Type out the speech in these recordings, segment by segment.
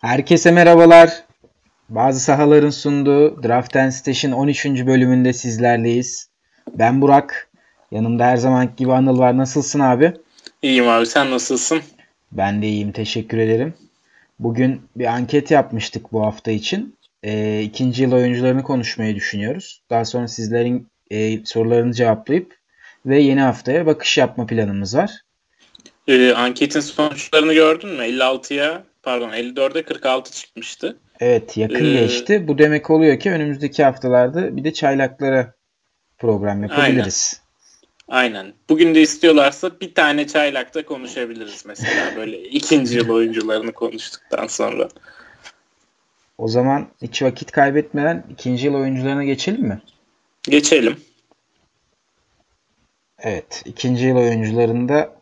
Herkese merhabalar. Bazı sahaların sunduğu Draft and Stash'in 13. bölümünde sizlerleyiz. Ben Burak. Yanımda her zamanki gibi Anıl var. Nasılsın abi? İyiyim abi sen nasılsın? Ben de iyiyim teşekkür ederim. Bugün bir anket yapmıştık bu hafta için. E, ikinci yıl oyuncularını konuşmayı düşünüyoruz. Daha sonra sizlerin e, sorularını cevaplayıp ve yeni haftaya bakış yapma planımız var. E, anketin sonuçlarını gördün mü? 56'ya pardon 54'e 46 çıkmıştı. Evet yakın ee, geçti. Bu demek oluyor ki önümüzdeki haftalarda bir de çaylaklara program yapabiliriz. Aynen. Aynen. Bugün de istiyorlarsa bir tane çaylakta konuşabiliriz mesela böyle ikinci yıl oyuncularını konuştuktan sonra. O zaman hiç vakit kaybetmeden ikinci yıl oyuncularına geçelim mi? Geçelim. Evet. ikinci yıl oyuncularında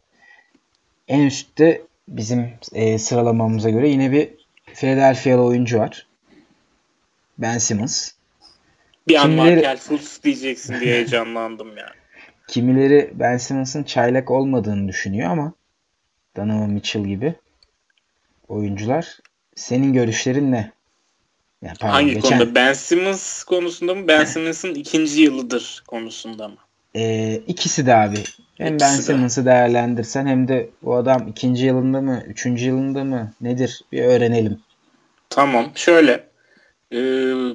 en üstte bizim e, sıralamamıza göre yine bir Philadelphia'lı oyuncu var. Ben Simmons. Bir an Kimileri... Markel Fultz diyeceksin diye heyecanlandım yani. Kimileri Ben Simmons'ın çaylak olmadığını düşünüyor ama Donovan Mitchell gibi oyuncular. Senin görüşlerin ne? Yani pardon, Hangi geçen... konuda? Ben Simmons konusunda mı? Ben Simmons'ın ikinci yılıdır konusunda mı? Ee, ikisi de abi. Hem ikisi Ben Simmons'ı değerlendirsen hem de bu adam ikinci yılında mı, üçüncü yılında mı nedir bir öğrenelim. Tamam. Şöyle. E,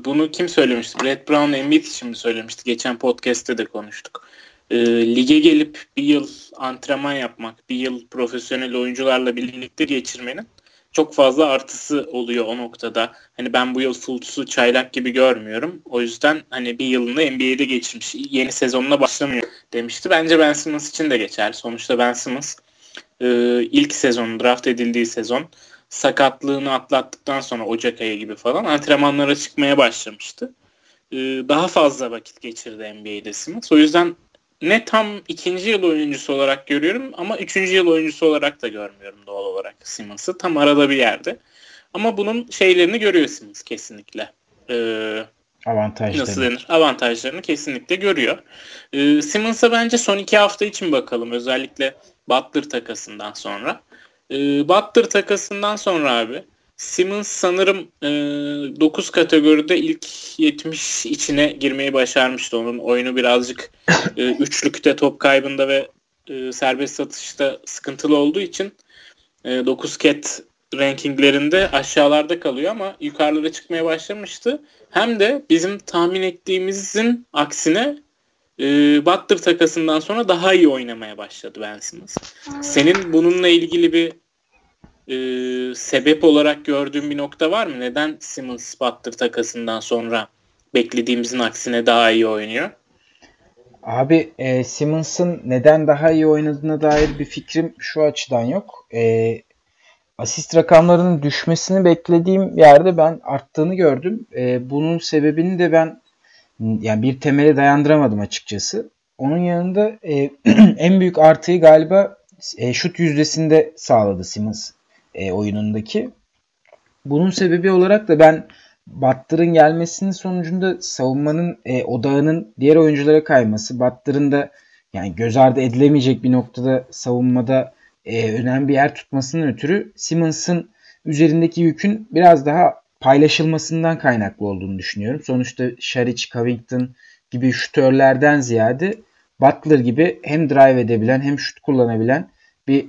bunu kim söylemişti? Brett Brown Embiid için mi söylemişti? Geçen podcast'te de konuştuk. E, lige gelip bir yıl antrenman yapmak, bir yıl profesyonel oyuncularla birlikte geçirmenin çok fazla artısı oluyor o noktada. Hani ben bu yıl Fultz'u çaylak gibi görmüyorum. O yüzden hani bir yılını NBA'de geçirmiş. Yeni sezonuna başlamıyor demişti. Bence Ben Simmons için de geçer. Sonuçta Ben Simmons e, ilk sezon draft edildiği sezon sakatlığını atlattıktan sonra Ocak ayı gibi falan antrenmanlara çıkmaya başlamıştı. E, daha fazla vakit geçirdi NBA'de Simmons. O yüzden ne tam ikinci yıl oyuncusu olarak görüyorum ama üçüncü yıl oyuncusu olarak da görmüyorum doğal olarak Simmons'ı. Tam arada bir yerde. Ama bunun şeylerini görüyor Simmons kesinlikle. Ee, Avantajlarını. Nasıl denir? Avantajlarını kesinlikle görüyor. Ee, Simmons'a bence son iki hafta için bakalım. Özellikle Butler takasından sonra. Ee, Butler takasından sonra abi Simmons sanırım e, 9 kategoride ilk 70 içine girmeyi başarmıştı. Onun oyunu birazcık e, üçlükte top kaybında ve e, serbest satışta sıkıntılı olduğu için e, 9 ket rankinglerinde aşağılarda kalıyor ama yukarılara çıkmaya başlamıştı. Hem de bizim tahmin ettiğimizin aksine e, Butler takasından sonra daha iyi oynamaya başladı Ben Simmons. Senin bununla ilgili bir e, sebep olarak gördüğün bir nokta var mı? Neden Simmons Butler takasından sonra beklediğimizin aksine daha iyi oynuyor? Abi e, Simmons'ın neden daha iyi oynadığına dair bir fikrim şu açıdan yok. E, asist rakamlarının düşmesini beklediğim yerde ben arttığını gördüm. E, bunun sebebini de ben yani bir temele dayandıramadım açıkçası. Onun yanında e, en büyük artıyı galiba e, şut yüzdesinde sağladı Simmons e, oyunundaki. Bunun sebebi olarak da ben Butler'ın gelmesinin sonucunda savunmanın e, odağının diğer oyunculara kayması, Butler'ın da yani göz ardı edilemeyecek bir noktada savunmada e, önemli bir yer tutmasının ötürü Simmons'ın üzerindeki yükün biraz daha paylaşılmasından kaynaklı olduğunu düşünüyorum. Sonuçta Şaric, Covington gibi şutörlerden ziyade Butler gibi hem drive edebilen hem şut kullanabilen bir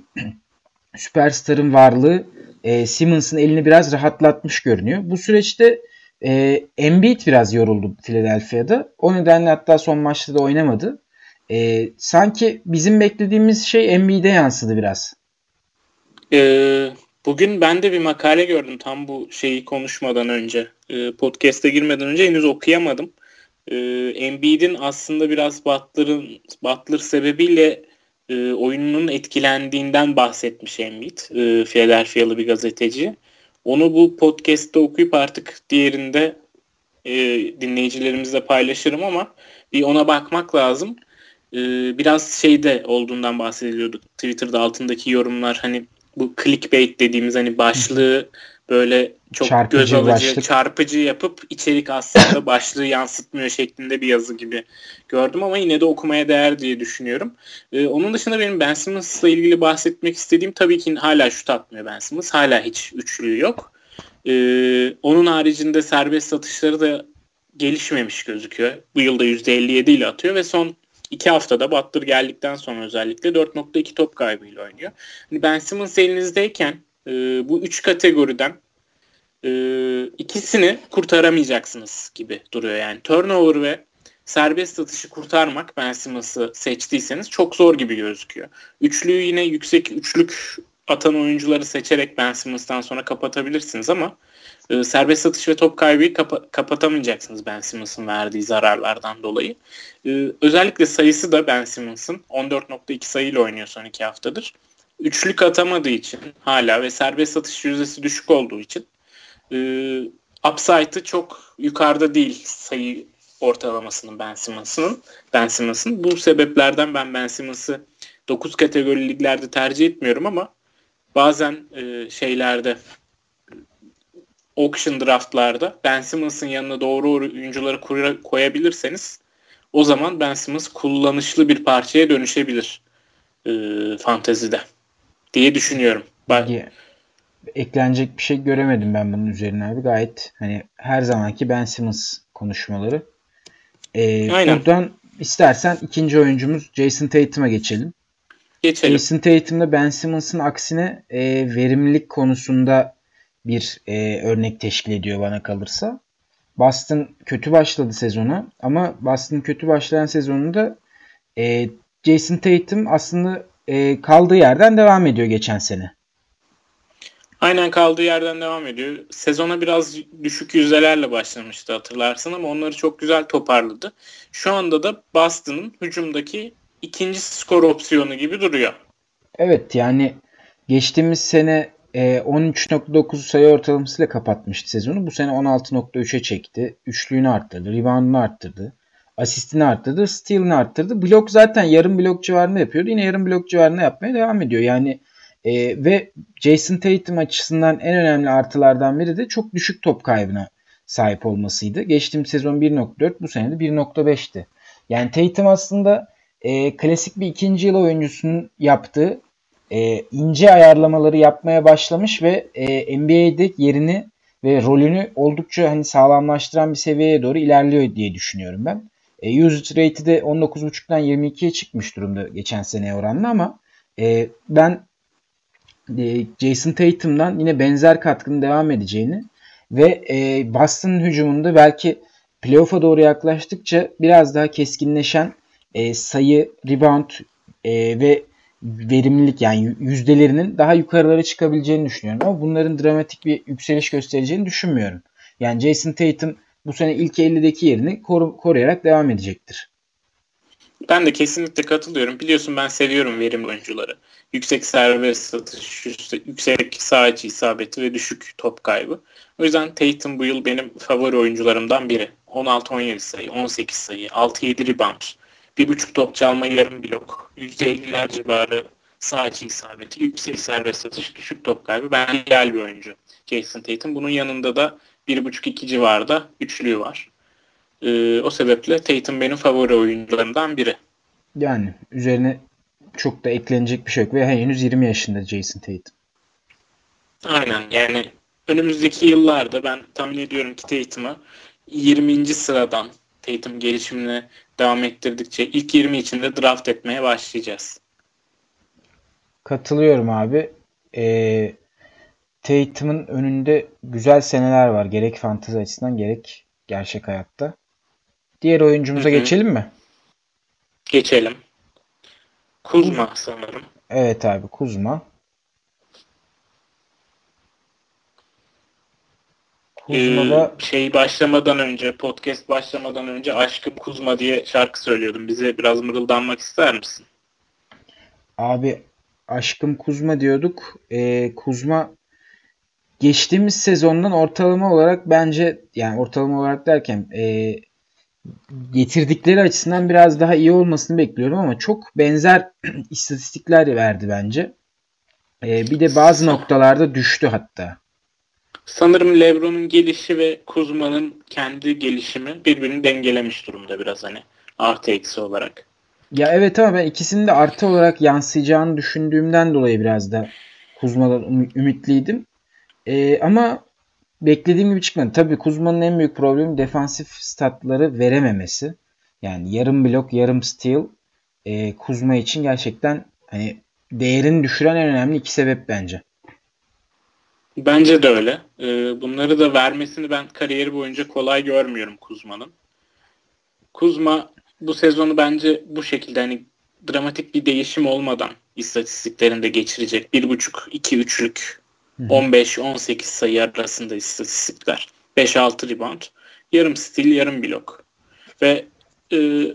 süperstarın varlığı e, Simmons'ın elini biraz rahatlatmış görünüyor. Bu süreçte e, Embiid biraz yoruldu Philadelphia'da. O nedenle hatta son maçta da oynamadı. E, sanki bizim beklediğimiz şey Embiid'e yansıdı biraz. Ee, bugün ben de bir makale gördüm tam bu şeyi konuşmadan önce. E, podcast'e girmeden önce henüz okuyamadım. E, Embiid'in aslında biraz Butler'ın Butler sebebiyle e, oyununun etkilendiğinden bahsetmiş Embiid, e, Philadelphia'lı bir gazeteci. Onu bu podcast'te okuyup artık diğerinde e, dinleyicilerimizle paylaşırım ama bir ona bakmak lazım. E, biraz şeyde olduğundan bahsediliyordu. Twitter'da altındaki yorumlar hani bu clickbait dediğimiz hani başlığı böyle çok çarpıcı göz alıcı, başlık. çarpıcı yapıp içerik aslında başlığı yansıtmıyor şeklinde bir yazı gibi gördüm ama yine de okumaya değer diye düşünüyorum. Ee, onun dışında benim Ben Simmons'la ilgili bahsetmek istediğim tabii ki hala şut atmıyor Ben Simmons. Hala hiç üçlüğü yok. Ee, onun haricinde serbest satışları da gelişmemiş gözüküyor. Bu yılda %57 ile atıyor ve son iki haftada Butler geldikten sonra özellikle 4.2 top kaybıyla oynuyor. Hani ben Simmons elinizdeyken e, bu üç kategoriden e, ikisini kurtaramayacaksınız gibi duruyor. Yani turnover ve serbest atışı kurtarmak Ben Simmons'ı seçtiyseniz çok zor gibi gözüküyor. Üçlüyü yine yüksek üçlük atan oyuncuları seçerek Ben Simmons'tan sonra kapatabilirsiniz ama e, serbest atış ve top kaybı kapa- kapatamayacaksınız Ben Simmons'ın verdiği zararlardan dolayı. E, özellikle sayısı da Ben Simmons'ın 14.2 sayıyla oynuyor son iki haftadır. Üçlük atamadığı için hala ve serbest atış yüzdesi düşük olduğu için e, upside'ı çok yukarıda değil sayı ortalamasının Ben Simmons'ın. Ben Simmons'ın. Bu sebeplerden ben Ben Simmons'ı 9 kategori liglerde tercih etmiyorum ama bazen e, şeylerde auction draftlarda Ben Simmons'ın yanına doğru oyuncuları koyabilirseniz o zaman Ben Simmons kullanışlı bir parçaya dönüşebilir e, fantezide diye düşünüyorum. Ben... Eklenecek bir şey göremedim ben bunun üzerine abi. Gayet hani her zamanki Ben Simmons konuşmaları. Ee, Aynen. Buradan istersen ikinci oyuncumuz Jason Tatum'a geçelim. Geçelim. Jason Tatum'da Ben Simmons'ın aksine e, verimlilik konusunda bir e, örnek teşkil ediyor bana kalırsa. Boston kötü başladı sezonu ama Boston kötü başlayan sezonunda e, Jason Tatum aslında e, kaldığı yerden devam ediyor geçen sene. Aynen kaldığı yerden devam ediyor. Sezona biraz düşük yüzdelerle başlamıştı hatırlarsın ama onları çok güzel toparladı. Şu anda da Boston'ın hücumdaki ikinci skor opsiyonu gibi duruyor. Evet yani geçtiğimiz sene 13.9 e, sayı ortalamasıyla kapatmıştı sezonu. Bu sene 16.3'e çekti. Üçlüğünü arttırdı. Reboundunu arttırdı. Asistini arttırdı. Steal'ini arttırdı. Blok zaten yarım blok civarında yapıyordu. Yine yarım blok civarında yapmaya devam ediyor. Yani e, ve Jason Tatum açısından en önemli artılardan biri de çok düşük top kaybına sahip olmasıydı. Geçtiğim sezon 1.4 bu sene de 1.5'ti. Yani Tatum aslında e, klasik bir ikinci yıl oyuncusunun yaptığı e, ince ayarlamaları yapmaya başlamış ve e, NBA'de yerini ve rolünü oldukça hani sağlamlaştıran bir seviyeye doğru ilerliyor diye düşünüyorum ben. E, usage rate'i de 19.5'tan 22'ye çıkmış durumda geçen seneye oranla ama e, ben e, Jason Tatum'dan yine benzer katkının devam edeceğini ve e, Boston'ın hücumunda belki playoff'a doğru yaklaştıkça biraz daha keskinleşen e, sayı, rebound e, ve verimlilik yani yüzdelerinin daha yukarılara çıkabileceğini düşünüyorum. Ama bunların dramatik bir yükseliş göstereceğini düşünmüyorum. Yani Jason Tatum bu sene ilk 50'deki yerini koru, koruyarak devam edecektir. Ben de kesinlikle katılıyorum. Biliyorsun ben seviyorum verimli oyuncuları. Yüksek serbest satış, yüksek sağ isabeti ve düşük top kaybı. O yüzden Tatum bu yıl benim favori oyuncularımdan biri. 16-17 sayı, 18 sayı, 6-7 rebound, bir buçuk top çalma yarım blok. %50'ler civarı sağ isabeti. Yüksek serbest atış. Düşük top kaybı. Ben ideal bir oyuncu. Jason Tatum. Bunun yanında da bir buçuk iki civarda üçlüğü var. Ee, o sebeple Tatum benim favori oyuncularımdan biri. Yani üzerine çok da eklenecek bir şey yok ve henüz 20 yaşında Jason Tatum. Aynen yani önümüzdeki yıllarda ben tahmin ediyorum ki Tatum'ı 20. sıradan Tatum gelişimine devam ettirdikçe ilk 20 içinde draft etmeye başlayacağız. Katılıyorum abi. Ee, Tatum'un önünde güzel seneler var. Gerek fantezi açısından gerek gerçek hayatta. Diğer oyuncumuza Hı-hı. geçelim mi? Geçelim. Kuzma sanırım. Evet abi Kuzma. Kuzma'da ee, şey başlamadan önce podcast başlamadan önce Aşkım Kuzma diye şarkı söylüyordum. Bize biraz mırıldanmak ister misin? Abi Aşkım Kuzma diyorduk. Ee, Kuzma geçtiğimiz sezondan ortalama olarak bence yani ortalama olarak derken e, getirdikleri açısından biraz daha iyi olmasını bekliyorum ama çok benzer istatistikler verdi bence. E, bir de bazı noktalarda düştü hatta. Sanırım Lebron'un gelişi ve Kuzma'nın kendi gelişimi birbirini dengelemiş durumda biraz hani artı eksi olarak. Ya evet ama ben ikisinin de artı olarak yansıyacağını düşündüğümden dolayı biraz da Kuzma'dan ümitliydim. Ee, ama beklediğim gibi çıkmadı. Tabii Kuzma'nın en büyük problemi defansif statları verememesi. Yani yarım blok, yarım steal e, Kuzma için gerçekten hani değerini düşüren en önemli iki sebep bence. Bence de öyle. Ee, bunları da vermesini ben kariyeri boyunca kolay görmüyorum Kuzma'nın. Kuzma bu sezonu bence bu şekilde hani dramatik bir değişim olmadan istatistiklerinde geçirecek. 1.5-2-3'lük 15-18 sayı arasında istatistikler. 5-6 rebound. Yarım stil, yarım blok. Ve e,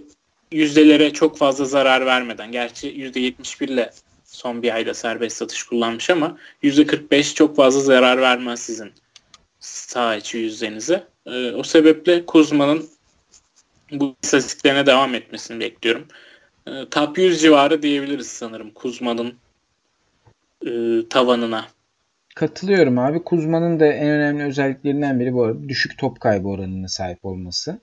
yüzdelere çok fazla zarar vermeden. Gerçi %71 ile son bir ayda serbest satış kullanmış ama %45 çok fazla zarar vermez sizin sağ içi yüzdenize. E, o sebeple Kuzma'nın bu istatistiklerine devam etmesini bekliyorum. E, top 100 civarı diyebiliriz sanırım Kuzma'nın e, tavanına. Katılıyorum abi. Kuzma'nın da en önemli özelliklerinden biri bu arada düşük top kaybı oranına sahip olması.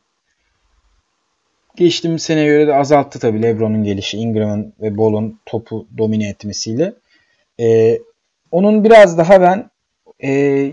Geçtiğimiz seneye göre de azalttı tabii LeBron'un gelişi, Ingram'ın ve Ball'un topu domine etmesiyle. Ee, onun biraz daha ben e,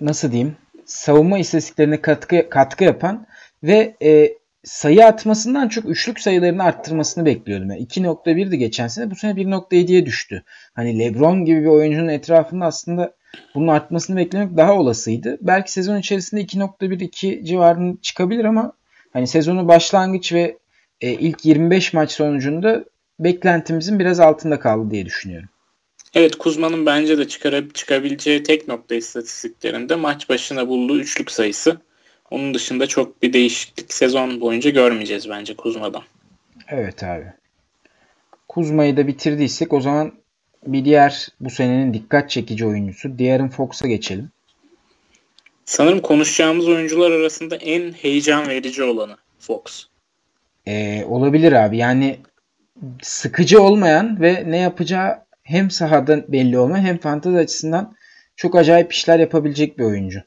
nasıl diyeyim savunma istatistiklerine katkı, katkı yapan ve e, sayı atmasından çok üçlük sayılarını arttırmasını bekliyordum. Yani 2.1'di geçen sene. Bu sene 1.7'ye düştü. Hani LeBron gibi bir oyuncunun etrafında aslında bunun artmasını beklemek daha olasıydı. Belki sezon içerisinde 2.1-2 civarında çıkabilir ama hani sezonu başlangıç ve e, ilk 25 maç sonucunda beklentimizin biraz altında kaldı diye düşünüyorum. Evet Kuzma'nın bence de çıkarıp çıkabileceği tek nokta istatistiklerinde maç başına bulduğu üçlük sayısı. Onun dışında çok bir değişiklik sezon boyunca görmeyeceğiz bence Kuzma'dan. Evet abi. Kuzma'yı da bitirdiysek o zaman bir diğer bu senenin dikkat çekici oyuncusu Diğerin Fox'a geçelim. Sanırım konuşacağımız oyuncular arasında en heyecan verici olanı Fox. Ee, olabilir abi. Yani sıkıcı olmayan ve ne yapacağı hem sahada belli olmayan hem fantezi açısından çok acayip işler yapabilecek bir oyuncu.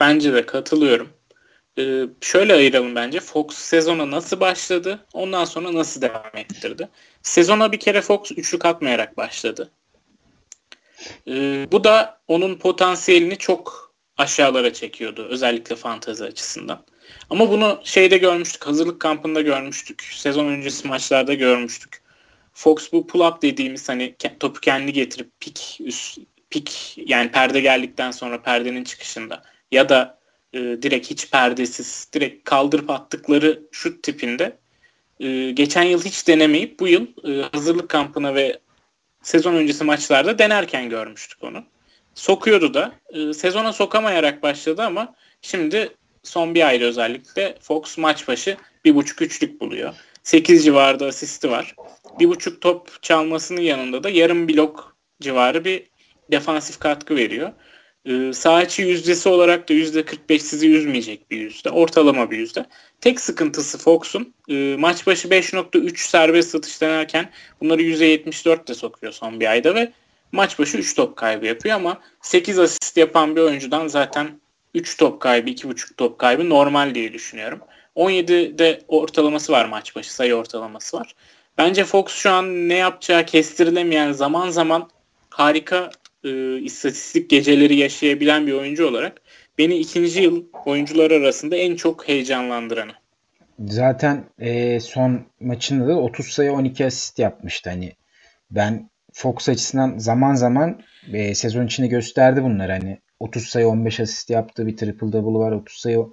Bence de katılıyorum. Ee, şöyle ayıralım bence. Fox sezona nasıl başladı? Ondan sonra nasıl devam ettirdi? Sezona bir kere Fox üçlük atmayarak başladı. Ee, bu da onun potansiyelini çok aşağılara çekiyordu. Özellikle fantezi açısından. Ama bunu şeyde görmüştük. Hazırlık kampında görmüştük. Sezon öncesi maçlarda görmüştük. Fox bu pull up dediğimiz hani topu kendi getirip pik üst, pik yani perde geldikten sonra perdenin çıkışında ya da e, direkt hiç perdesiz direkt kaldırıp attıkları şut tipinde e, geçen yıl hiç denemeyip bu yıl e, hazırlık kampına ve sezon öncesi maçlarda denerken görmüştük onu. Sokuyordu da. E, sezona sokamayarak başladı ama şimdi son bir ayda özellikle Fox maç başı bir buçuk üçlük buluyor. 8 civarında asisti var. Bir buçuk top çalmasının yanında da yarım blok civarı bir defansif katkı veriyor. İçi yüzdesi olarak da yüzde 45 sizi üzmeyecek bir yüzde. Ortalama bir yüzde. Tek sıkıntısı Fox'un e, maç başı 5.3 serbest satış denerken bunları %74 de sokuyor son bir ayda ve maç başı 3 top kaybı yapıyor ama 8 asist yapan bir oyuncudan zaten 3 top kaybı, 2.5 top kaybı normal diye düşünüyorum. 17'de ortalaması var maç başı, sayı ortalaması var. Bence Fox şu an ne yapacağı kestirilemeyen zaman zaman harika e, istatistik geceleri yaşayabilen bir oyuncu olarak beni ikinci yıl oyuncular arasında en çok heyecanlandıranı. Zaten e, son maçında da 30 sayı 12 asist yapmıştı. Hani ben Fox açısından zaman zaman e, sezon içinde gösterdi bunları. Hani 30 sayı 15 asist yaptı. Bir triple double var. 30 sayı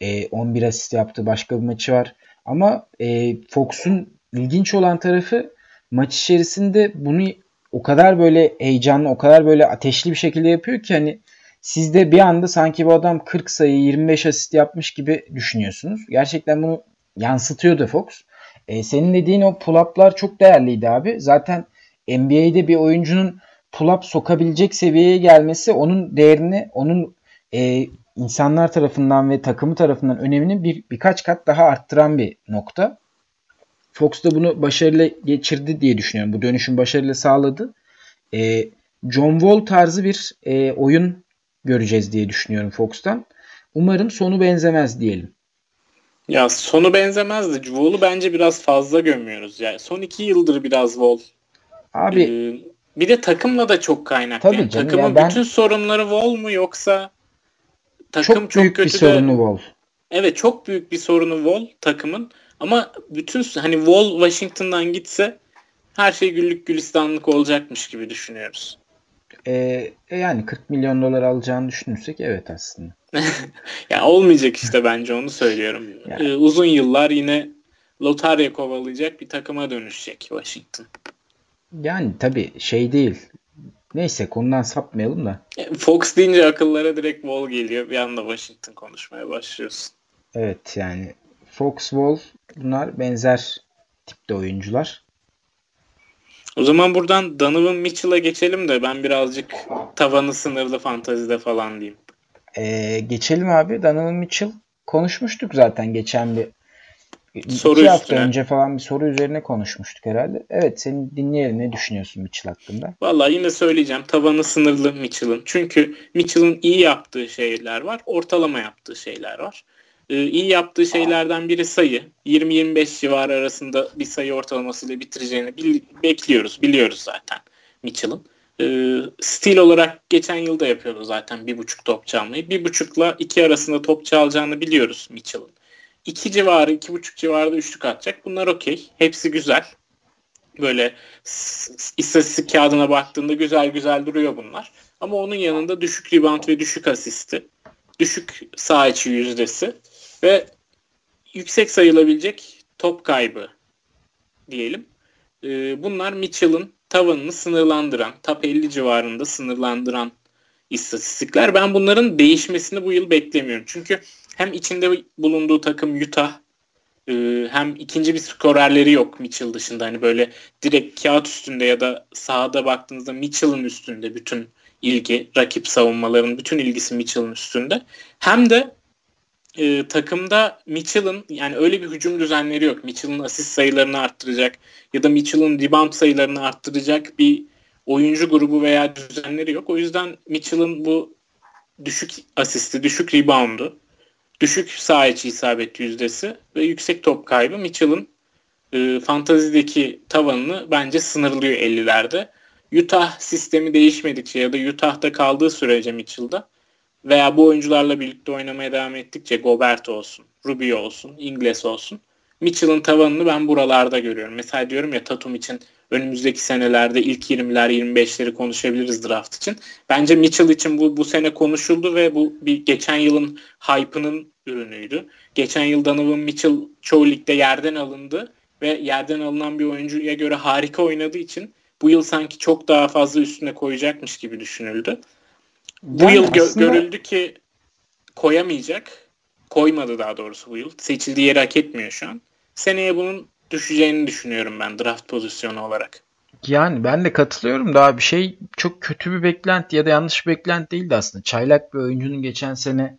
e, 11 asist yaptı. Başka bir maçı var. Ama e, Fox'un ilginç olan tarafı maç içerisinde bunu o kadar böyle heyecanlı, o kadar böyle ateşli bir şekilde yapıyor ki hani siz de bir anda sanki bu adam 40 sayı 25 asist yapmış gibi düşünüyorsunuz. Gerçekten bunu yansıtıyor da Fox. E, senin dediğin o pull-up'lar çok değerliydi abi. Zaten NBA'de bir oyuncunun pull-up sokabilecek seviyeye gelmesi onun değerini, onun e, insanlar tarafından ve takımı tarafından önemini bir birkaç kat daha arttıran bir nokta. Fox da bunu başarıyla geçirdi diye düşünüyorum. Bu dönüşüm başarıyla sağladı. E, John Wall tarzı bir e, oyun göreceğiz diye düşünüyorum Fox'tan. Umarım sonu benzemez diyelim. Ya sonu benzemez de Wall'u bence biraz fazla gömüyoruz. Yani son iki yıldır biraz Wall. Abi ee, bir de takımla da çok kaynaklı. Tabii yani canım, takımın ya ben... bütün sorunları Wall mu yoksa takım çok, çok büyük kötü bir sorunu de, Wall. Evet çok büyük bir sorunu Wall takımın ama bütün hani Wall Washington'dan gitse her şey güllük gülistanlık olacakmış gibi düşünüyoruz. Ee, yani 40 milyon dolar alacağını düşünürsek evet aslında. ya olmayacak işte bence onu söylüyorum. Yani. Ee, uzun yıllar yine lotarya kovalayacak bir takıma dönüşecek Washington. Yani tabii şey değil. Neyse konudan sapmayalım da. E, Fox deyince akıllara direkt Wall geliyor. Bir anda Washington konuşmaya başlıyorsun. Evet yani Fox, Wall bunlar benzer tipte oyuncular. O zaman buradan Donovan Mitchell'a geçelim de ben birazcık tavanı sınırlı fantazide falan diyeyim. Ee, geçelim abi. Donovan Mitchell konuşmuştuk zaten geçen bir soru iki hafta önce falan bir soru üzerine konuşmuştuk herhalde. Evet seni dinleyelim. Ne düşünüyorsun Mitchell hakkında? Vallahi yine söyleyeceğim. Tavanı sınırlı Mitchell'ın. Çünkü Mitchell'ın iyi yaptığı şeyler var. Ortalama yaptığı şeyler var. Ee, iyi yaptığı şeylerden biri sayı. 20-25 civarı arasında bir sayı ortalamasıyla bitireceğini bekliyoruz. Biliyoruz zaten Mitchell'ın. Ee, stil olarak geçen yılda yapıyordu zaten bir buçuk top çalmayı. Bir buçukla iki arasında top çalacağını biliyoruz Mitchell'ın. 2 civarı, 2.5 civarında üçlük atacak. Bunlar okey. Hepsi güzel. Böyle istatistik kağıdına baktığında güzel güzel duruyor bunlar. Ama onun yanında düşük rebound ve düşük asisti. Düşük sağ içi yüzdesi. Ve yüksek sayılabilecek top kaybı diyelim. Ee, bunlar Mitchell'ın tavanını sınırlandıran, top 50 civarında sınırlandıran istatistikler. Ben bunların değişmesini bu yıl beklemiyorum. Çünkü hem içinde bulunduğu takım Utah e, hem ikinci bir skorerleri yok Mitchell dışında. Hani böyle direkt kağıt üstünde ya da sahada baktığınızda Mitchell'ın üstünde bütün ilgi, rakip savunmaların bütün ilgisi Mitchell'ın üstünde. Hem de e, takımda Mitchell'ın yani öyle bir hücum düzenleri yok. Mitchell'ın asist sayılarını arttıracak ya da Mitchell'ın rebound sayılarını arttıracak bir oyuncu grubu veya düzenleri yok. O yüzden Mitchell'ın bu düşük asisti, düşük reboundu düşük sağ içi isabet yüzdesi ve yüksek top kaybı Mitchell'ın e, fantazideki tavanını bence sınırlıyor 50'lerde. Utah sistemi değişmedikçe ya da Utah'ta kaldığı sürece Mitchell'da veya bu oyuncularla birlikte oynamaya devam ettikçe Gobert olsun, Rubio olsun, Ingles olsun Mitchell'ın tavanını ben buralarda görüyorum. Mesela diyorum ya Tatum için önümüzdeki senelerde ilk 20'ler 25'leri konuşabiliriz draft için. Bence Mitchell için bu bu sene konuşuldu ve bu bir geçen yılın hype'ının ürünüydü. Geçen yıl Donovan Mitchell çoğu ligde yerden alındı ve yerden alınan bir oyuncuya göre harika oynadığı için bu yıl sanki çok daha fazla üstüne koyacakmış gibi düşünüldü. Bu yani yıl gö- aslında... görüldü ki koyamayacak. Koymadı daha doğrusu bu yıl. Seçildiği yeri hak etmiyor şu an. Seneye bunun düşeceğini düşünüyorum ben draft pozisyonu olarak. Yani ben de katılıyorum. Daha bir şey çok kötü bir beklenti ya da yanlış bir beklenti değildi aslında. Çaylak bir oyuncunun geçen sene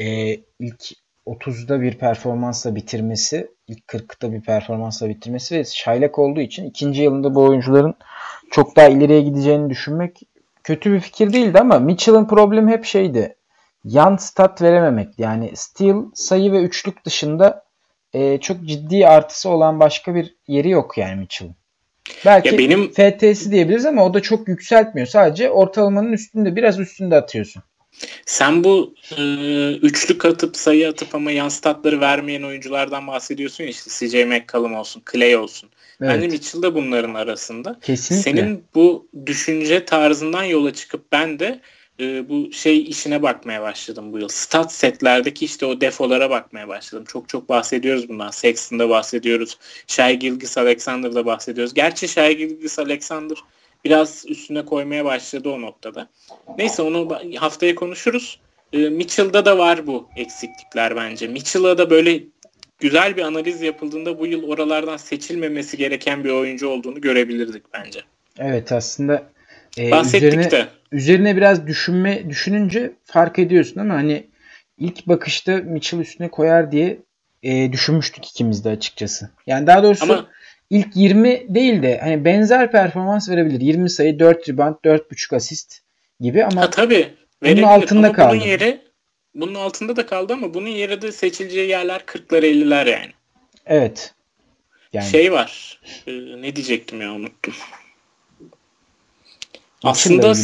e, ilk 30'da bir performansla bitirmesi, ilk 40'ta bir performansla bitirmesi ve çaylak olduğu için ikinci yılında bu oyuncuların çok daha ileriye gideceğini düşünmek kötü bir fikir değildi ama Mitchell'ın problemi hep şeydi. Yan stat verememek. Yani steal, sayı ve üçlük dışında e, çok ciddi artısı olan başka bir yeri yok yani Mitchell'ın. Belki ya benim... FT'si diyebiliriz ama o da çok yükseltmiyor. Sadece ortalamanın üstünde biraz üstünde atıyorsun. Sen bu e, üçlük atıp sayı atıp ama yan statları vermeyen oyunculardan bahsediyorsun ya işte CJ McCollum olsun, Clay olsun. Evet. Bence Mitchell da bunların arasında. Kesinlikle. Senin bu düşünce tarzından yola çıkıp ben de e, bu şey işine bakmaya başladım bu yıl. Stat setlerdeki işte o defolara bakmaya başladım. Çok çok bahsediyoruz bundan. Sexton'da bahsediyoruz. Shai Gilgis Alexander'da bahsediyoruz. Gerçi Shai Gilgis Alexander biraz üstüne koymaya başladı o noktada. Neyse onu haftaya konuşuruz. E, Mitchell'da da var bu eksiklikler bence. Mitchell'a da böyle güzel bir analiz yapıldığında bu yıl oralardan seçilmemesi gereken bir oyuncu olduğunu görebilirdik bence. Evet aslında e, Bahsettik üzerine, de. Üzerine biraz düşünme düşününce fark ediyorsun ama hani ilk bakışta Mitchell üstüne koyar diye e, düşünmüştük ikimiz de açıkçası. Yani daha doğrusu ama, ilk 20 değil de hani benzer performans verebilir. 20 sayı, 4 rebound, 4.5 asist gibi ama ha, tabii, bunun altında ama kaldı. Bunun yeri bunun altında da kaldı ama bunun yeri de seçileceği yerler 40'lar 50'ler yani. Evet. Yani. Şey var. E, ne diyecektim ya unuttum. Aslında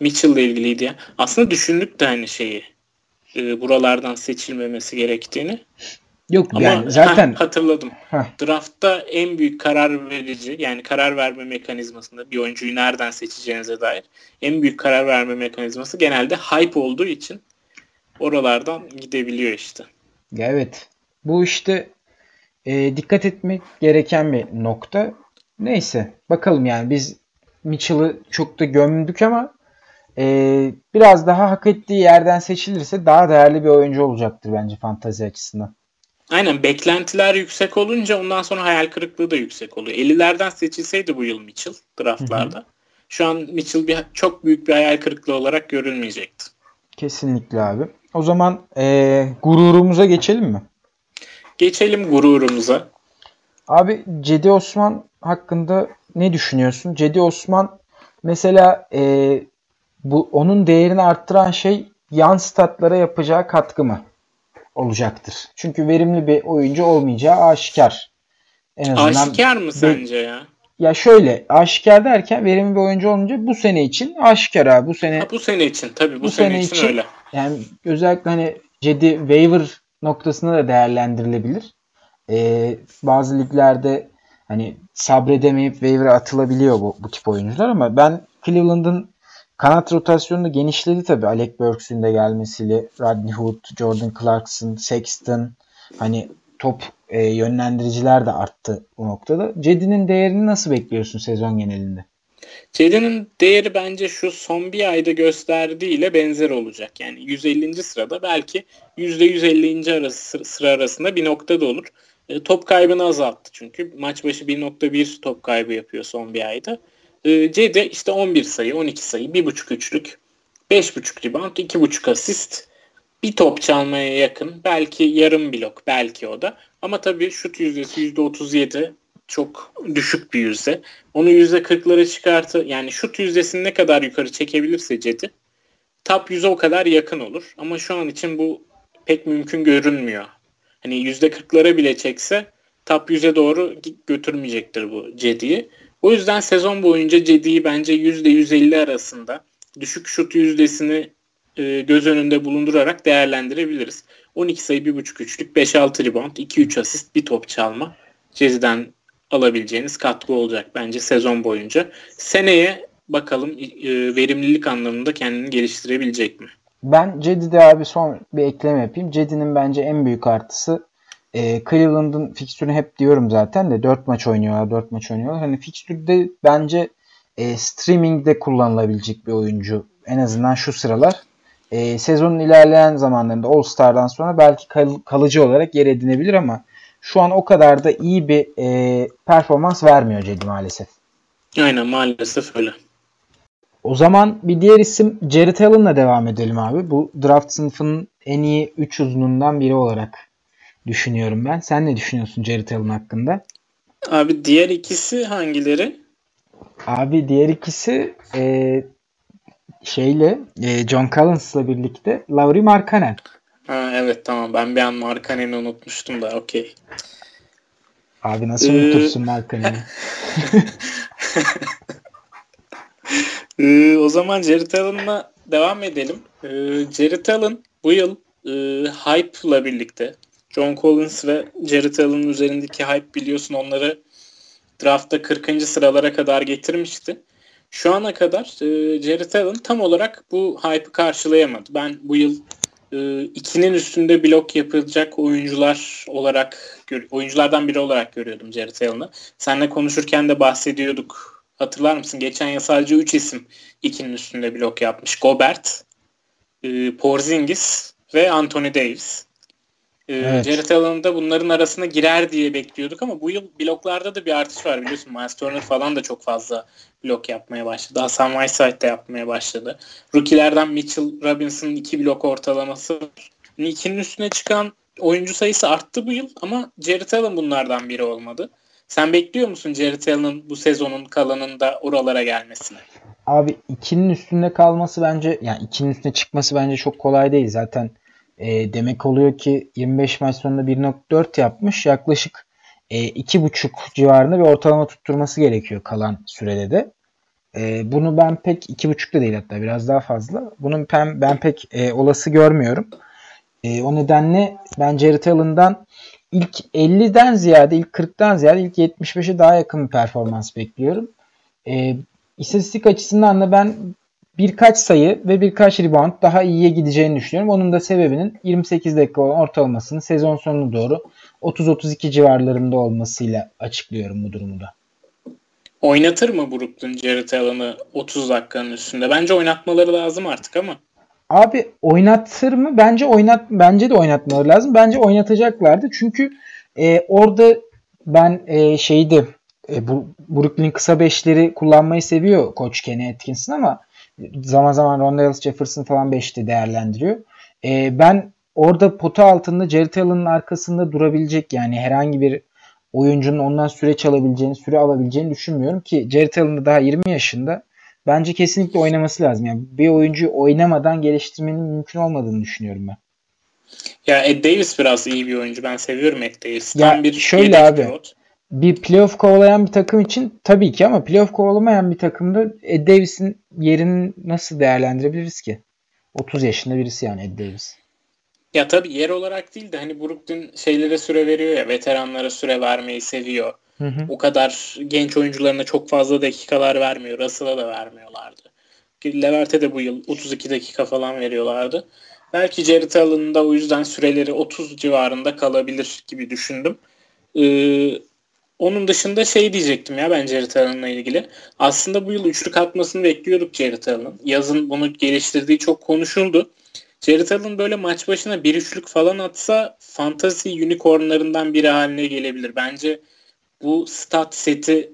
Mitchell'la ilgiliydi ya. Aslında düşündük de hani şeyi. e, buralardan seçilmemesi gerektiğini. Yok Ama, yani zaten heh, hatırladım. Heh. Draftta en büyük karar verici yani karar verme mekanizmasında bir oyuncuyu nereden seçeceğinize dair en büyük karar verme mekanizması genelde hype olduğu için oralardan gidebiliyor işte. Evet. Bu işte e, dikkat etmek gereken bir nokta. Neyse bakalım yani biz Mitchell'ı çok da gömdük ama e, biraz daha hak ettiği yerden seçilirse daha değerli bir oyuncu olacaktır bence fantazi açısından. Aynen beklentiler yüksek olunca ondan sonra hayal kırıklığı da yüksek oluyor. 50'lerden seçilseydi bu yıl Mitchell draftlarda. Hı hı. Şu an Mitchell bir, çok büyük bir hayal kırıklığı olarak görülmeyecekti. Kesinlikle abi. O zaman e, gururumuza geçelim mi? Geçelim gururumuza. Abi Cedi Osman hakkında ne düşünüyorsun? Cedi Osman mesela e, bu onun değerini arttıran şey yan statlara yapacağı katkı mı olacaktır? Çünkü verimli bir oyuncu olmayacağı aşikar. En azından aşikar mı sence ya? Ya şöyle aşikar derken verimli bir oyuncu olunca bu sene için aşikar abi. Bu sene ha, bu sene için tabii bu, bu sene, sene için, için öyle. Yani özellikle hani Cedi waiver noktasında da değerlendirilebilir. Ee, bazı liglerde hani sabredemeyip waiver'a atılabiliyor bu, bu tip oyuncular ama ben Cleveland'ın kanat rotasyonunu genişledi tabii. Alec Burks'ün de gelmesiyle Rodney Hood, Jordan Clarkson, Sexton hani top e, yönlendiriciler de arttı bu noktada. Cedi'nin değerini nasıl bekliyorsun sezon genelinde? Cedi'nin değeri bence şu son bir ayda gösterdiğiyle benzer olacak. Yani 150. sırada belki %150. arası, sıra arasında bir noktada olur. E, top kaybını azalttı çünkü. Maç başı 1.1 top kaybı yapıyor son bir ayda. E, Cedi işte 11 sayı, 12 sayı, 1.5 üçlük, 5.5 rebound, 2.5 asist, bir top çalmaya yakın. Belki yarım blok, belki o da. Ama tabii şut yüzdesi %37 çok düşük bir yüzde. Onu %40'lara çıkartı yani şut yüzdesini ne kadar yukarı çekebilirse Cedi top 100'e o kadar yakın olur. Ama şu an için bu pek mümkün görünmüyor. Hani %40'lara bile çekse top 100'e doğru götürmeyecektir bu Cedi'yi. O yüzden sezon boyunca Cedi'yi bence %150 arasında düşük şut yüzdesini e, göz önünde bulundurarak değerlendirebiliriz. 12 sayı, 1.5 üçlük, 5-6 rebound, 2-3 asist, bir top çalma. Cedi'den alabileceğiniz katkı olacak bence sezon boyunca. Seneye bakalım e, verimlilik anlamında kendini geliştirebilecek mi? Ben Cedi'de abi son bir ekleme yapayım. Cedi'nin bence en büyük artısı e, Cleveland'ın fikstürünü hep diyorum zaten de 4 maç oynuyorlar 4 maç oynuyorlar. Hani fikstürde bence e, streamingde kullanılabilecek bir oyuncu. En azından şu sıralar. E, sezonun ilerleyen zamanlarında All Star'dan sonra belki kal- kalıcı olarak yer edinebilir ama şu an o kadar da iyi bir e, performans vermiyor Cedi maalesef. Aynen maalesef öyle. O zaman bir diğer isim Jared Allen'la devam edelim abi. Bu draft sınıfının en iyi 3 uzunundan biri olarak düşünüyorum ben. Sen ne düşünüyorsun Jared Allen hakkında? Abi diğer ikisi hangileri? Abi diğer ikisi e, şeyle e, John Collins'la birlikte Lauri Markkanen. Ha, evet tamam ben bir an Markkanen'i unutmuştum da okey. Abi nasıl ee... unutursun Markkanen'i? ee, o zaman Jared Allen'la devam edelim. Ee, Jared Allen bu yıl e, hype'la birlikte John Collins ve Jared Allen'ın üzerindeki hype biliyorsun onları draftta 40. sıralara kadar getirmişti. Şu ana kadar e, Jared Allen tam olarak bu hype'ı karşılayamadı. Ben bu yıl e, ikinin üstünde blok yapılacak oyuncular olarak oyunculardan biri olarak görüyordum Jared Allen'ı. Seninle konuşurken de bahsediyorduk. Hatırlar mısın? Geçen yıl sadece 3 isim ikinin üstünde blok yapmış. Gobert, e, Porzingis ve Anthony Davis. Ee, evet. Jared Allen da bunların arasına girer diye bekliyorduk ama bu yıl bloklarda da bir artış var biliyorsun. Miles Turner falan da çok fazla blok yapmaya başladı. Hasan Whiteside de yapmaya başladı. Rookie'lerden Mitchell Robinson'ın iki blok ortalaması. İkinin üstüne çıkan oyuncu sayısı arttı bu yıl ama Jared Allen bunlardan biri olmadı. Sen bekliyor musun Jared Allen'ın bu sezonun kalanında oralara gelmesini? Abi ikinin üstünde kalması bence yani ikinin üstüne çıkması bence çok kolay değil. Zaten e, demek oluyor ki 25 maç sonunda 1.4 yapmış. Yaklaşık e, 2.5 civarında bir ortalama tutturması gerekiyor kalan sürede de. E, bunu ben pek 2.5 da değil hatta biraz daha fazla. Bunu ben, ben pek e, olası görmüyorum. E, o nedenle ben Jared Allen'dan ilk 50'den ziyade ilk 40'tan ziyade ilk 75'e daha yakın bir performans bekliyorum. E, istatistik açısından da ben birkaç sayı ve birkaç rebound daha iyiye gideceğini düşünüyorum. Onun da sebebinin 28 dakika olan ortalamasının sezon sonuna doğru 30-32 civarlarında olmasıyla açıklıyorum bu durumu da. Oynatır mı Brooklyn Jared Allen'ı 30 dakikanın üstünde? Bence oynatmaları lazım artık ama. Abi oynatır mı? Bence oynat bence de oynatmaları lazım. Bence oynatacaklardı. Çünkü e, orada ben e, şeydi e, bu Brooklyn kısa beşleri kullanmayı seviyor koç Kenny Atkinson ama zaman zaman Rondale Jefferson falan beşte değerlendiriyor. E, ben orada pota altında Jared Allen'ın arkasında durabilecek yani herhangi bir oyuncunun ondan süre çalabileceğini, süre alabileceğini düşünmüyorum ki Jared Allen da daha 20 yaşında. Bence kesinlikle oynaması lazım. Yani bir oyuncuyu oynamadan geliştirmenin mümkün olmadığını düşünüyorum ben. Ya Ed Davis biraz iyi bir oyuncu. Ben seviyorum Ed Davis. Ya Tam bir şöyle abi. Pilot. Bir playoff kovalayan bir takım için tabii ki ama playoff kovalamayan bir takımda Ed Davis'in yerini nasıl değerlendirebiliriz ki? 30 yaşında birisi yani Ed Davis. Ya tabii yer olarak değil de hani Brooklyn şeylere süre veriyor ya veteranlara süre vermeyi seviyor. Hı hı. O kadar genç oyuncularına çok fazla dakikalar vermiyor. Russell'a da vermiyorlardı. Leverte de bu yıl 32 dakika falan veriyorlardı. Belki Jared Allen'ın da o yüzden süreleri 30 civarında kalabilir gibi düşündüm. Ee, onun dışında şey diyecektim ya ben Jared Allen'la ilgili. Aslında bu yıl üçlük atmasını bekliyorduk Jared Allen'ın. Yazın bunu geliştirdiği çok konuşuldu. Jared Allen böyle maç başına bir üçlük falan atsa fantasy unicornlarından biri haline gelebilir. Bence bu stat seti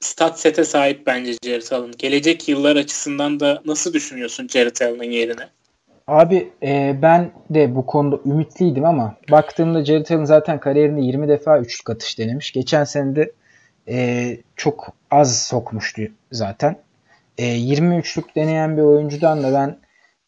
stat sete sahip bence Jared Allen. Gelecek yıllar açısından da nasıl düşünüyorsun Jared Allen'ın yerine? Abi e, ben de bu konuda ümitliydim ama baktığımda Jared Allen zaten kariyerinde 20 defa üçlük atış denemiş. Geçen sene de e, çok az sokmuştu zaten. E, 20 üçlük deneyen bir oyuncudan da ben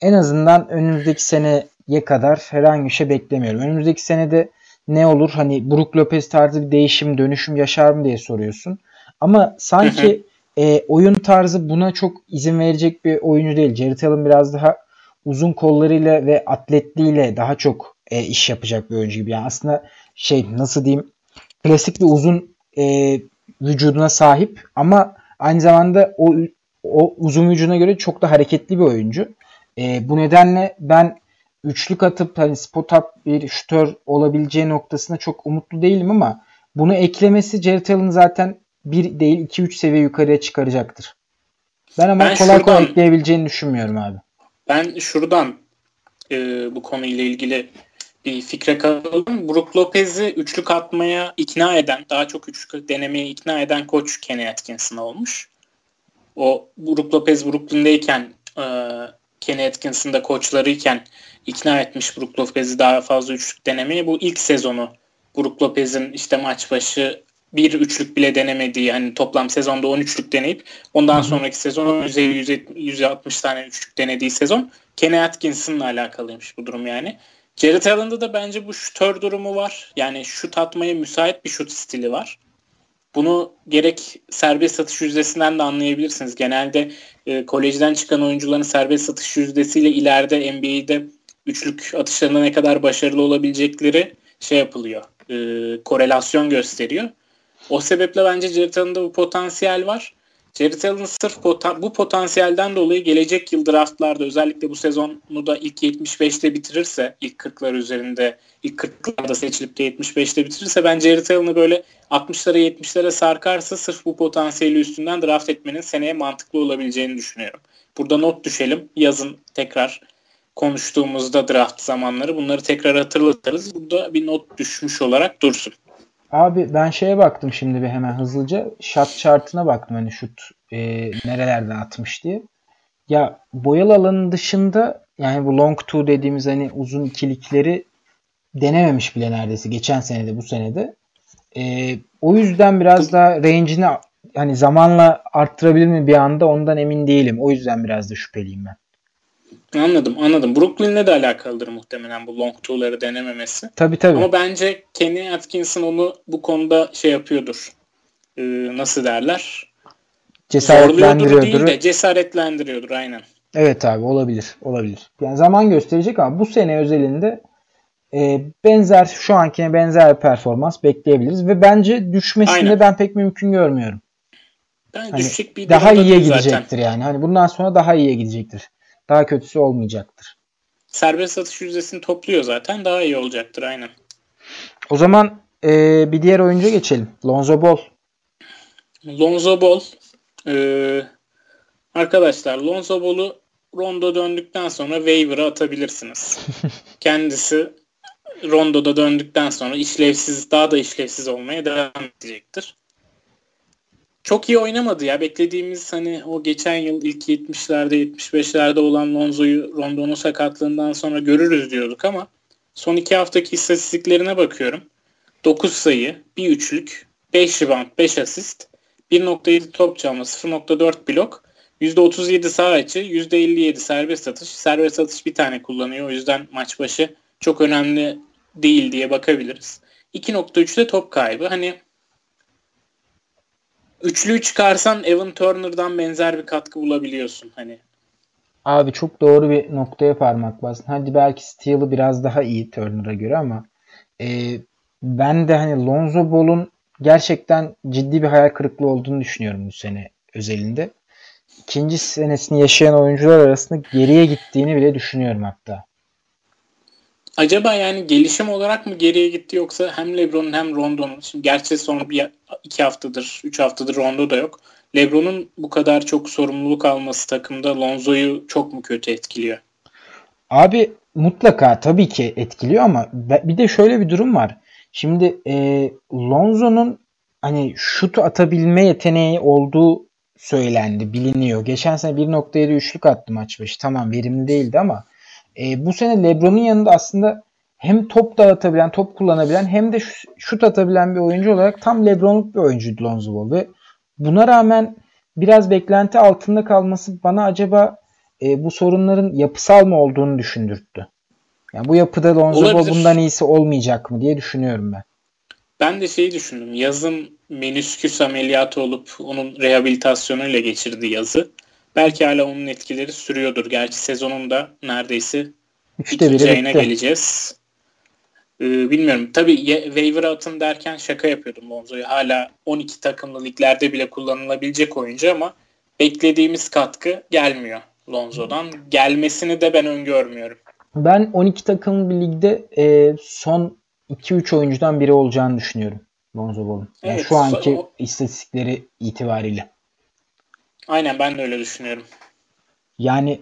en azından önümüzdeki seneye kadar herhangi bir şey beklemiyorum. Önümüzdeki senede ne olur? Hani Brook Lopez tarzı bir değişim, dönüşüm yaşar mı diye soruyorsun. Ama sanki e, oyun tarzı buna çok izin verecek bir oyuncu değil. Jared Allen biraz daha uzun kollarıyla ve atletliğiyle daha çok e, iş yapacak bir oyuncu gibi. Yani aslında şey nasıl diyeyim klasik bir uzun e, vücuduna sahip ama aynı zamanda o, o uzun vücuduna göre çok da hareketli bir oyuncu. E, bu nedenle ben üçlük atıp hani spot up bir şutör olabileceği noktasında çok umutlu değilim ama bunu eklemesi Jared Allen'ı zaten bir değil 2-3 seviye yukarıya çıkaracaktır. Ben ama ben kolay şuradan, kolay ekleyebileceğini düşünmüyorum abi. Ben şuradan e, bu konuyla ilgili bir fikre kaldım. Brook Lopez'i üçlük atmaya ikna eden, daha çok üçlük denemeye ikna eden koç Kenny Atkinson olmuş. O Brook Lopez Brooklyn'deyken e, Kenny Atkinson'da koçlarıyken ikna etmiş Brook Lopez'i daha fazla üçlük denemeye. Bu ilk sezonu Brook Lopez'in işte maç başı bir üçlük bile denemediği hani toplam sezonda 13'lük deneyip ondan sonraki sezon üzeri 160 tane üçlük denediği sezon Kenny Atkinson'la alakalıymış bu durum yani. Jared Allen'da da bence bu şutör durumu var. Yani şut atmaya müsait bir şut stili var. Bunu gerek serbest satış yüzdesinden de anlayabilirsiniz. Genelde e, kolejden çıkan oyuncuların serbest satış yüzdesiyle ileride NBA'de üçlük atışlarında ne kadar başarılı olabilecekleri şey yapılıyor. E, korelasyon gösteriyor. O sebeple bence Jared bu potansiyel var. Jared Allen sırf poten, bu potansiyelden dolayı gelecek yıl draftlarda özellikle bu sezonu da ilk 75'te bitirirse ilk 40'lar üzerinde ilk 40'larda seçilip de 75'te bitirirse ben Jared Allen'ı böyle 60'lara 70'lere sarkarsa sırf bu potansiyeli üstünden draft etmenin seneye mantıklı olabileceğini düşünüyorum. Burada not düşelim. Yazın tekrar konuştuğumuzda draft zamanları bunları tekrar hatırlatırız. Burada bir not düşmüş olarak dursun. Abi ben şeye baktım şimdi bir hemen hızlıca. Shot chart'ına baktım hani şut e, nerelerden atmış diye. Ya boyalı alanın dışında yani bu long two dediğimiz hani uzun ikilikleri denememiş bile neredeyse geçen senede bu senede. E, o yüzden biraz daha range'ini hani zamanla arttırabilir mi bir anda ondan emin değilim. O yüzden biraz da şüpheliyim ben. Anladım anladım. Brooklyn'le de alakalıdır muhtemelen bu long two'ları denememesi. Tabii tabii. Ama bence Kenny Atkinson onu bu konuda şey yapıyordur. Ee, nasıl derler? Cesaretlendiriyordur. değil de cesaretlendiriyordur aynen. Evet abi olabilir. Olabilir. Yani zaman gösterecek ama bu sene özelinde e, benzer şu ankine benzer bir performans bekleyebiliriz ve bence düşmesini Aynen. ben pek mümkün görmüyorum. Ben hani düşecek bir daha iyiye gidecektir zaten. yani. Hani bundan sonra daha iyiye gidecektir. Daha kötüsü olmayacaktır. Serbest satış yüzdesini topluyor zaten. Daha iyi olacaktır aynen. O zaman e, bir diğer oyuncuya geçelim. Lonzo Ball. Lonzo Ball e, arkadaşlar Lonzo Ball'u Rondo döndükten sonra waiver'a atabilirsiniz. Kendisi Rondo'da döndükten sonra işlevsiz daha da işlevsiz olmaya devam edecektir. Çok iyi oynamadı ya. Beklediğimiz hani o geçen yıl ilk 70'lerde 75'lerde olan Lonzo'yu Rondo'nun sakatlığından sonra görürüz diyorduk ama son iki haftaki istatistiklerine bakıyorum. 9 sayı, 1 üçlük, 5 rebound, 5 asist, 1.7 top çalma, 0.4 blok, %37 sağ açı, %57 serbest atış. Serbest atış bir tane kullanıyor. O yüzden maç başı çok önemli değil diye bakabiliriz. 2.3'te top kaybı. Hani üçlüyü çıkarsan Evan Turner'dan benzer bir katkı bulabiliyorsun. Hani Abi çok doğru bir noktaya parmak bastın. Hadi belki Steel'ı biraz daha iyi Turner'a göre ama e, ben de hani Lonzo Ball'un gerçekten ciddi bir hayal kırıklığı olduğunu düşünüyorum bu sene özelinde. İkinci senesini yaşayan oyuncular arasında geriye gittiğini bile düşünüyorum hatta. Acaba yani gelişim olarak mı geriye gitti yoksa hem LeBron'un hem Rondo'nun şimdi gerçi son bir iki haftadır, üç haftadır Rondo da yok. LeBron'un bu kadar çok sorumluluk alması takımda Lonzo'yu çok mu kötü etkiliyor? Abi mutlaka tabii ki etkiliyor ama bir de şöyle bir durum var. Şimdi e, Lonzo'nun hani şut atabilme yeteneği olduğu söylendi, biliniyor. Geçen sene 1.7 üçlük attı maç başı. Tamam verimli değildi ama e, bu sene LeBron'un yanında aslında hem top dağıtabilen, top kullanabilen hem de şut atabilen bir oyuncu olarak tam LeBron'luk bir oyuncuydu Lonzo Ball ve buna rağmen biraz beklenti altında kalması bana acaba e, bu sorunların yapısal mı olduğunu düşündürttü. Yani bu yapıda Lonzo Ball bundan iyisi olmayacak mı diye düşünüyorum ben. Ben de şeyi düşündüm. Yazın menüsküs ameliyatı olup onun rehabilitasyonuyla geçirdiği yazı. Belki hala onun etkileri sürüyordur. Gerçi sezonun da neredeyse Üçte ikinci ayına geleceğiz. Ee, bilmiyorum. Tabii waiver atın derken şaka yapıyordum Lonzo'yu. Hala 12 takımlı liglerde bile kullanılabilecek oyuncu ama beklediğimiz katkı gelmiyor Lonzo'dan. Gelmesini de ben öngörmüyorum. Ben 12 takımlı bir ligde e, son 2-3 oyuncudan biri olacağını düşünüyorum Lonzo Ball'un. Yani evet, şu anki o... istatistikleri itibariyle. Aynen ben de öyle düşünüyorum. Yani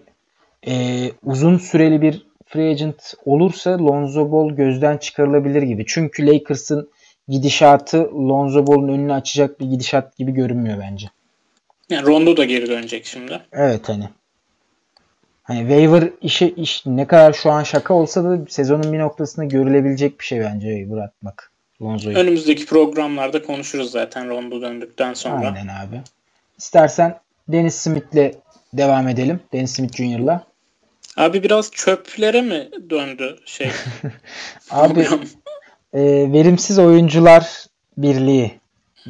e, uzun süreli bir free agent olursa Lonzo Ball gözden çıkarılabilir gibi. Çünkü Lakers'ın gidişatı Lonzo Ball'un önünü açacak bir gidişat gibi görünmüyor bence. Yani Rondo da geri dönecek şimdi. Evet hani. Hani waiver işi iş ne kadar şu an şaka olsa da sezonun bir noktasında görülebilecek bir şey bence waiver atmak. Lonzo'yu. Önümüzdeki programlarda konuşuruz zaten Rondo döndükten sonra. Aynen abi. İstersen Dennis Smith'le devam edelim. Dennis Smith Jr.'la. Abi biraz çöplere mi döndü şey? Abi e, verimsiz oyuncular birliği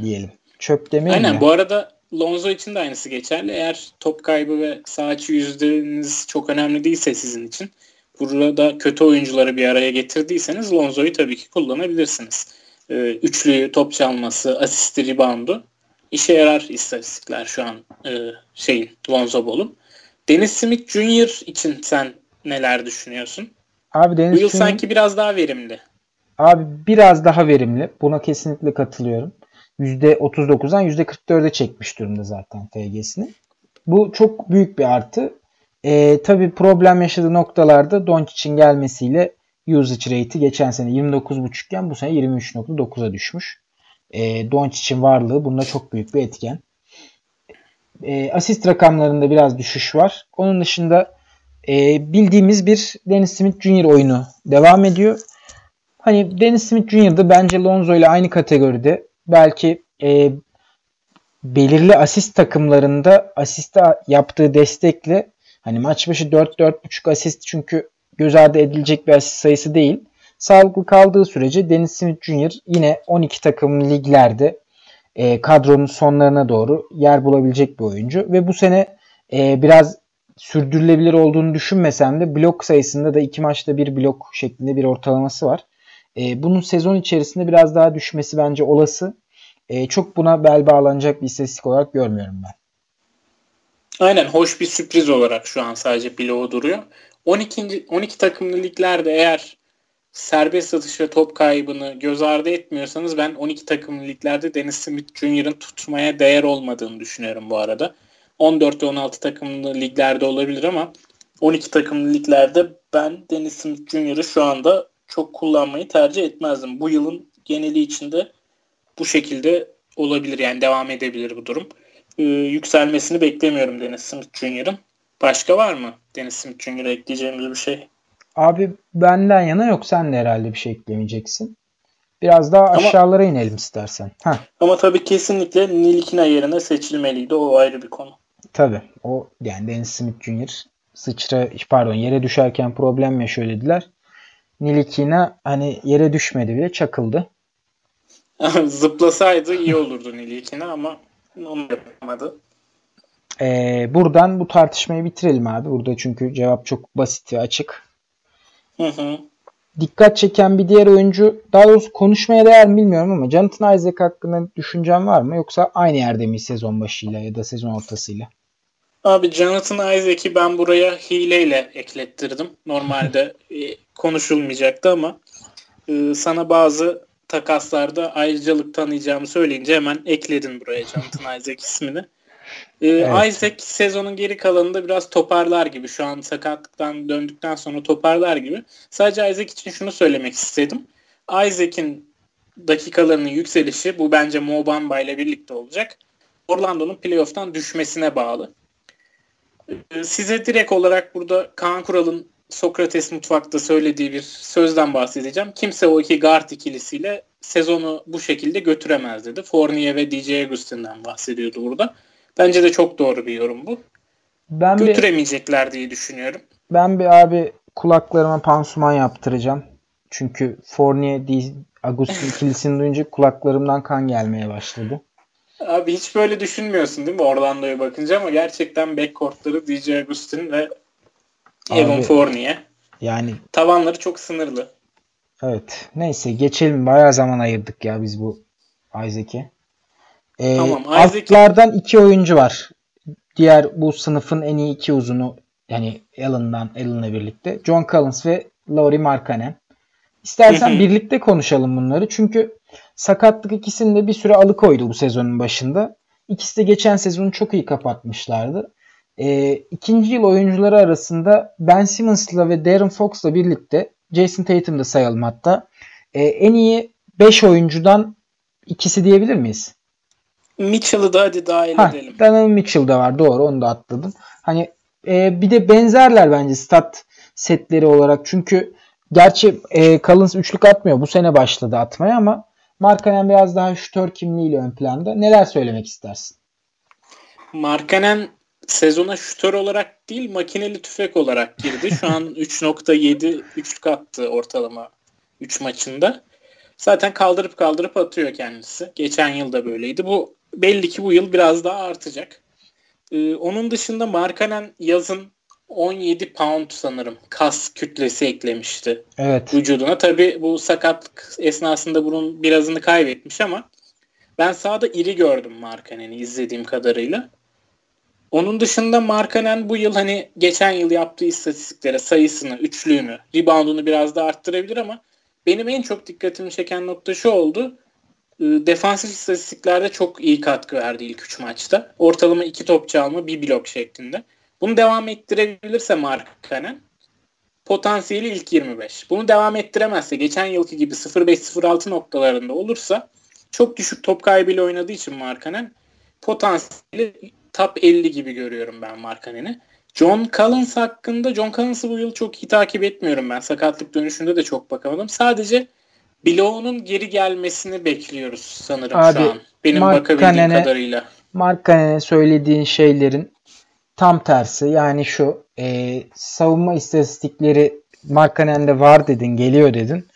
diyelim. Çöp demeyelim Aynen mi? bu arada Lonzo için de aynısı geçerli. Eğer top kaybı ve sağ açı yüzdeniz çok önemli değilse sizin için burada kötü oyuncuları bir araya getirdiyseniz Lonzo'yu tabii ki kullanabilirsiniz. Ee, üçlü top çalması, asisti, reboundu işe yarar istatistikler şu an e, şeyin Lonzo Ball'un. Dennis Smith Jr. için sen neler düşünüyorsun? Abi Dennis Bu yıl Smith... sanki biraz daha verimli. Abi biraz daha verimli. Buna kesinlikle katılıyorum. %39'dan %44'e çekmiş durumda zaten TG'sini. Bu çok büyük bir artı. E, tabii problem yaşadığı noktalarda Doncic'in gelmesiyle usage rate'i geçen sene 29.5 iken bu sene 23.9'a düşmüş. E, Doncic'in varlığı bunda çok büyük bir etken. E, asist rakamlarında biraz düşüş var. Onun dışında e, bildiğimiz bir Dennis Smith Jr. oyunu devam ediyor. Hani Dennis Smith Jr. da bence Lonzo ile aynı kategoride. Belki e, belirli asist takımlarında asista yaptığı destekle hani maç başı 4-4.5 asist çünkü göz ardı edilecek bir asist sayısı değil. Sağlıklı kaldığı sürece Dennis Smith Jr. yine 12 takım liglerde e, kadronun sonlarına doğru yer bulabilecek bir oyuncu. Ve bu sene e, biraz sürdürülebilir olduğunu düşünmesem de blok sayısında da iki maçta bir blok şeklinde bir ortalaması var. E, bunun sezon içerisinde biraz daha düşmesi bence olası. E, çok buna bel bağlanacak bir istatistik olarak görmüyorum ben. Aynen hoş bir sürpriz olarak şu an sadece bloğu duruyor. 12. 12 takımlı liglerde eğer serbest atış ve top kaybını göz ardı etmiyorsanız ben 12 takımlı liglerde Dennis Smith Jr.'ın tutmaya değer olmadığını düşünüyorum bu arada. 14 ve 16 takımlı liglerde olabilir ama 12 takımlı liglerde ben Dennis Smith Jr.'ı şu anda çok kullanmayı tercih etmezdim. Bu yılın geneli içinde bu şekilde olabilir yani devam edebilir bu durum. Ee, yükselmesini beklemiyorum Dennis Smith Jr.'ın. Başka var mı Dennis Smith Jr.'a ekleyeceğimiz bir şey? Abi benden yana yok sen de herhalde bir şey eklemeyeceksin. Biraz daha ama, aşağılara inelim istersen. Heh. Ama tabii kesinlikle Nilikina yerine seçilmeliydi. O ayrı bir konu. Tabii. O yani Dennis Smith Jr. sıçra pardon yere düşerken problem yaşıyor dediler. Nilikina hani yere düşmedi bile çakıldı. Zıplasaydı iyi olurdu Nilikina ama onu yapamadı. Ee, buradan bu tartışmayı bitirelim abi. Burada çünkü cevap çok basit ve açık. Hı hı. Dikkat çeken bir diğer oyuncu daha doğrusu konuşmaya değer mi bilmiyorum ama Jonathan Isaac hakkında düşüncen var mı? Yoksa aynı yerde mi sezon başıyla ya da sezon ortasıyla? Abi Jonathan Isaac'i ben buraya hileyle eklettirdim. Normalde e, konuşulmayacaktı ama e, sana bazı takaslarda ayrıcalık tanıyacağımı söyleyince hemen ekledin buraya Jonathan Isaac ismini. Ee, evet. Isaac sezonun geri kalanında biraz toparlar gibi. Şu an sakatlıktan döndükten sonra toparlar gibi. Sadece Isaac için şunu söylemek istedim. Isaac'in dakikalarının yükselişi bu bence Mo Bamba ile birlikte olacak. Orlando'nun playoff'tan düşmesine bağlı. Ee, size direkt olarak burada Kaan Kural'ın Sokrates Mutfak'ta söylediği bir sözden bahsedeceğim. Kimse o iki guard ikilisiyle sezonu bu şekilde götüremez dedi. Fournier ve DJ Agustin'den bahsediyordu burada. Bence de çok doğru bir yorum bu. Ben Götüremeyecekler bir, diye düşünüyorum. Ben bir abi kulaklarıma pansuman yaptıracağım. Çünkü Fournier, Agustin ikilisini duyunca kulaklarımdan kan gelmeye başladı. Abi hiç böyle düşünmüyorsun değil mi Orlando'ya bakınca ama gerçekten backcourtları DJ Agustin ve Abi, Evan Fournier. Yani tavanları çok sınırlı. Evet. Neyse geçelim. Bayağı zaman ayırdık ya biz bu Isaac'e. Ee, tamam. Isaac... Altlardan iki oyuncu var. Diğer bu sınıfın en iyi iki uzunu yani Allen'dan Allen'la birlikte. John Collins ve Laurie Markkanen. İstersen birlikte konuşalım bunları. Çünkü sakatlık ikisinde bir süre alıkoydu bu sezonun başında. İkisi de geçen sezonu çok iyi kapatmışlardı. E, ikinci yıl oyuncuları arasında Ben Simmons'la ve Darren Fox'la birlikte Jason Tatum'da sayalım hatta. E, en iyi 5 oyuncudan ikisi diyebilir miyiz? Mitchell'ı da hadi dahil ha, edelim. Donovan Mitchell da var doğru onu da atladım. Hani e, bir de benzerler bence stat setleri olarak. Çünkü gerçi e, Collins üçlük atmıyor. Bu sene başladı atmaya ama Markkanen biraz daha şütör kimliğiyle ön planda. Neler söylemek istersin? Markkanen sezona şütör olarak değil makineli tüfek olarak girdi. Şu an 3.7 üçlük attı ortalama 3 maçında. Zaten kaldırıp kaldırıp atıyor kendisi. Geçen yıl da böyleydi. Bu belli ki bu yıl biraz daha artacak. Ee, onun dışında Markanen yazın 17 pound sanırım kas kütlesi eklemişti evet. vücuduna. Tabi bu sakatlık esnasında bunun birazını kaybetmiş ama ben sahada iri gördüm Markanen'i izlediğim kadarıyla. Onun dışında Markanen bu yıl hani geçen yıl yaptığı istatistiklere sayısını, üçlüğünü, reboundunu biraz da arttırabilir ama benim en çok dikkatimi çeken nokta şu oldu. Ee, defansif istatistiklerde çok iyi katkı verdi ilk 3 maçta. Ortalama 2 top çalma, bir blok şeklinde. Bunu devam ettirebilirse Markanen potansiyeli ilk 25. Bunu devam ettiremezse geçen yılki gibi 0-5-0-6 noktalarında olursa çok düşük top kaybıyla oynadığı için Markanen potansiyeli top 50 gibi görüyorum ben Markanen'i. John Collins hakkında John Collins'ı bu yıl çok iyi takip etmiyorum ben. Sakatlık dönüşünde de çok bakamadım. Sadece Bloğ'un geri gelmesini bekliyoruz sanırım Abi, şu an. Benim Mark bakabildiğim Kanene, kadarıyla. Mark Kanene söylediğin şeylerin tam tersi. Yani şu e, savunma istatistikleri Mark Kanene'de var dedin, geliyor dedin.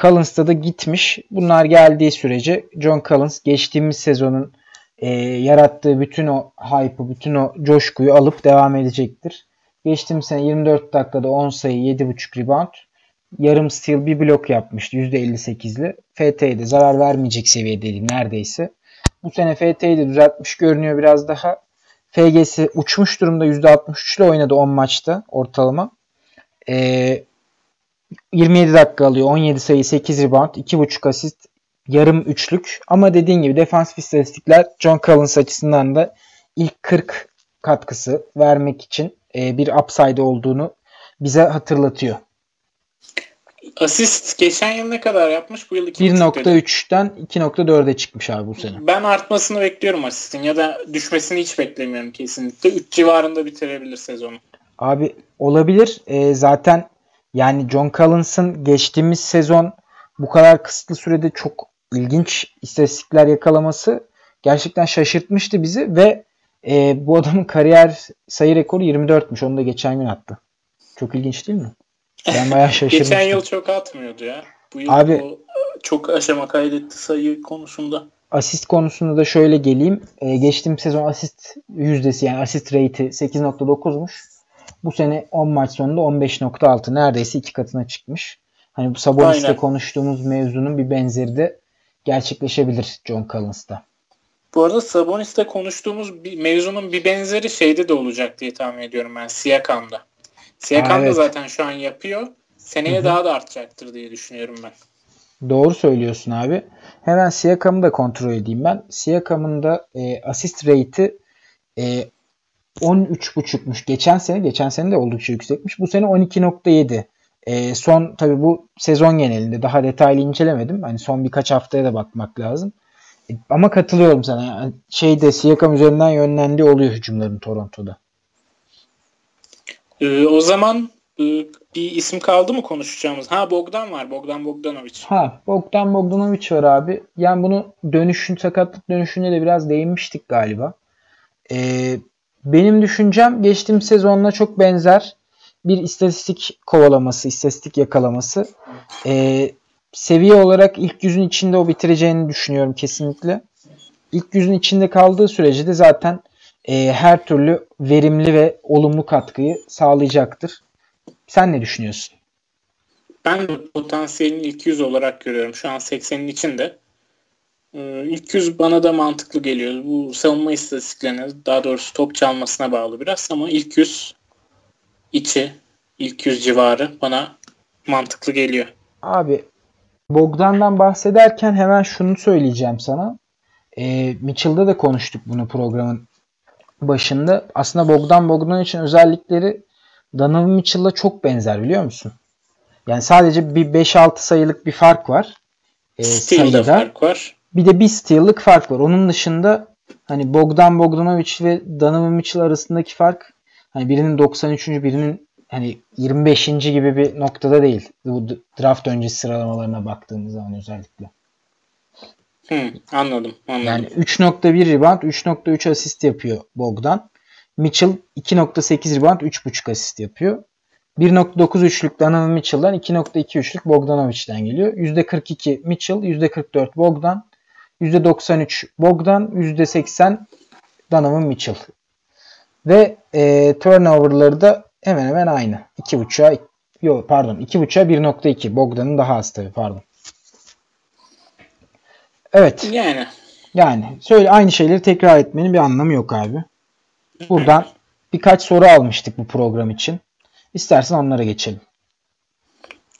Collins'ta da gitmiş. Bunlar geldiği sürece John Collins geçtiğimiz sezonun e, yarattığı bütün o hype'ı, bütün o coşkuyu alıp devam edecektir. Geçtiğimiz sene 24 dakikada 10 sayı 7.5 rebound. Yarım steal bir blok yapmıştı %58'li. FT'ye de zarar vermeyecek seviyedeydi neredeyse. Bu sene FT'yi düzeltmiş görünüyor biraz daha. FGS uçmuş durumda %63 ile oynadı 10 maçta ortalama. Ee, 27 dakika alıyor. 17 sayı 8 rebound. 2.5 asist. Yarım üçlük. Ama dediğin gibi defansif istatistikler John Collins açısından da ilk 40 katkısı vermek için e, bir upside olduğunu bize hatırlatıyor. Asist geçen yıl ne kadar yapmış? Bu yıl 1.3'ten 2.4'e çıkmış abi bu sene. Ben artmasını bekliyorum asistin ya da düşmesini hiç beklemiyorum kesinlikle. 3 civarında bitirebilir sezonu. Abi olabilir. E, zaten yani John Collins'ın geçtiğimiz sezon bu kadar kısıtlı sürede çok ilginç istatistikler yakalaması gerçekten şaşırtmıştı bizi ve e, bu adamın kariyer sayı rekoru 24'müş. Onu da geçen gün attı. Çok ilginç değil mi? Ben bayağı şaşırmıştım. geçen yıl çok atmıyordu ya. Bu yıl Abi, o çok aşama kaydetti sayı konusunda. Asist konusunda da şöyle geleyim. Ee, geçtiğim sezon asist yüzdesi yani asist rate'i 8.9'muş. Bu sene 10 maç sonunda 15.6 neredeyse iki katına çıkmış. Hani bu Sabonis'te konuştuğumuz mevzunun bir benzeri de gerçekleşebilir John Collins'ta. Bu arada Sabonis'te konuştuğumuz bir mevzunun bir benzeri şeyde de olacak diye tahmin ediyorum ben Siakam'da. Siakam evet. da zaten şu an yapıyor. Seneye Hı-hı. daha da artacaktır diye düşünüyorum ben. Doğru söylüyorsun abi. Hemen Siakam'ı da kontrol edeyim ben. Siakam'ın da e, asist rate'i e, 13.5'muş. Geçen sene, geçen sene de oldukça yüksekmiş. Bu sene 12.7. E, son tabi bu sezon genelinde daha detaylı incelemedim. Hani son birkaç haftaya da bakmak lazım. E, ama katılıyorum sana. Yani şeyde Siakam üzerinden yönlendiği oluyor hücumların Toronto'da. Ee, o zaman e, bir isim kaldı mı konuşacağımız? Ha Bogdan var. Bogdan Bogdanovic. Ha Bogdan Bogdanovic var abi. Yani bunu dönüşün sakatlık dönüşünde de biraz değinmiştik galiba. Ee, benim düşüncem geçtiğim sezonla çok benzer bir istatistik kovalaması, istatistik yakalaması. Ee, seviye olarak ilk yüzün içinde o bitireceğini düşünüyorum kesinlikle. İlk yüzün içinde kaldığı sürece de zaten e, her türlü verimli ve olumlu katkıyı sağlayacaktır. Sen ne düşünüyorsun? Ben de potansiyelini ilk yüz olarak görüyorum. Şu an 80'in içinde. Ee, ilk yüz bana da mantıklı geliyor. Bu savunma istatistiklerine daha doğrusu top çalmasına bağlı biraz ama ilk yüz içi ilk yüz civarı bana mantıklı geliyor. Abi Bogdan'dan bahsederken hemen şunu söyleyeceğim sana. E, Mitchell'da da konuştuk bunu programın başında. Aslında Bogdan Bogdan için özellikleri Donovan Mitchell'la çok benzer biliyor musun? Yani sadece bir 5-6 sayılık bir fark var. E, sayıda. fark var. Bir de bir steal'lık fark var. Onun dışında hani Bogdan Bogdanovic ve Donovan Mitchell arasındaki fark hani birinin 93. birinin hani 25. gibi bir noktada değil. Bu draft öncesi sıralamalarına baktığımız zaman özellikle. Hı, anladım, anladım. Yani 3.1 rebound, 3.3 asist yapıyor Bogdan. Mitchell 2.8 rebound, 3.5 asist yapıyor. 1.9 üçlük Donovan Mitchell'dan 2.2 üçlük Bogdanovic'den geliyor. %42 Mitchell, %44 Bogdan, %93 Bogdan, %80 Donovan Mitchell. Ve e, turnover'ları da hemen hemen aynı. 2.5'a yok pardon 2.5'a 1.2. Bogdan'ın daha az tabii pardon. Evet. Yani. Yani söyle aynı şeyleri tekrar etmenin bir anlamı yok abi. Buradan birkaç soru almıştık bu program için. İstersen onlara geçelim.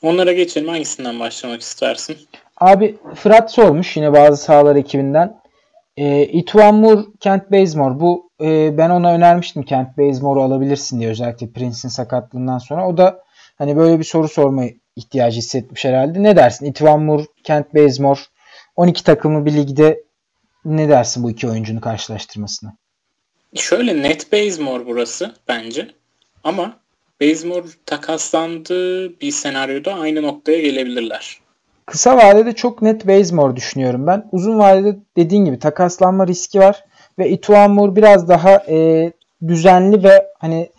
Onlara geçelim. Hangisinden başlamak istersin? Abi Fırat sormuş yine bazı sahalar ekibinden. E, Ituan Kent Bazemore. Bu e, ben ona önermiştim Kent Bazemore'u alabilirsin diye özellikle Prince'in sakatlığından sonra. O da hani böyle bir soru sorma ihtiyacı hissetmiş herhalde. Ne dersin? Ituan Kent Bazemore 12 takımlı bir ligde ne dersin bu iki oyuncunun karşılaştırmasına? Şöyle net Bazemore burası bence. Ama Bazemore takaslandığı bir senaryoda aynı noktaya gelebilirler. Kısa vadede çok net Bazemore düşünüyorum ben. Uzun vadede dediğin gibi takaslanma riski var. Ve Ituamur biraz daha e, düzenli ve hani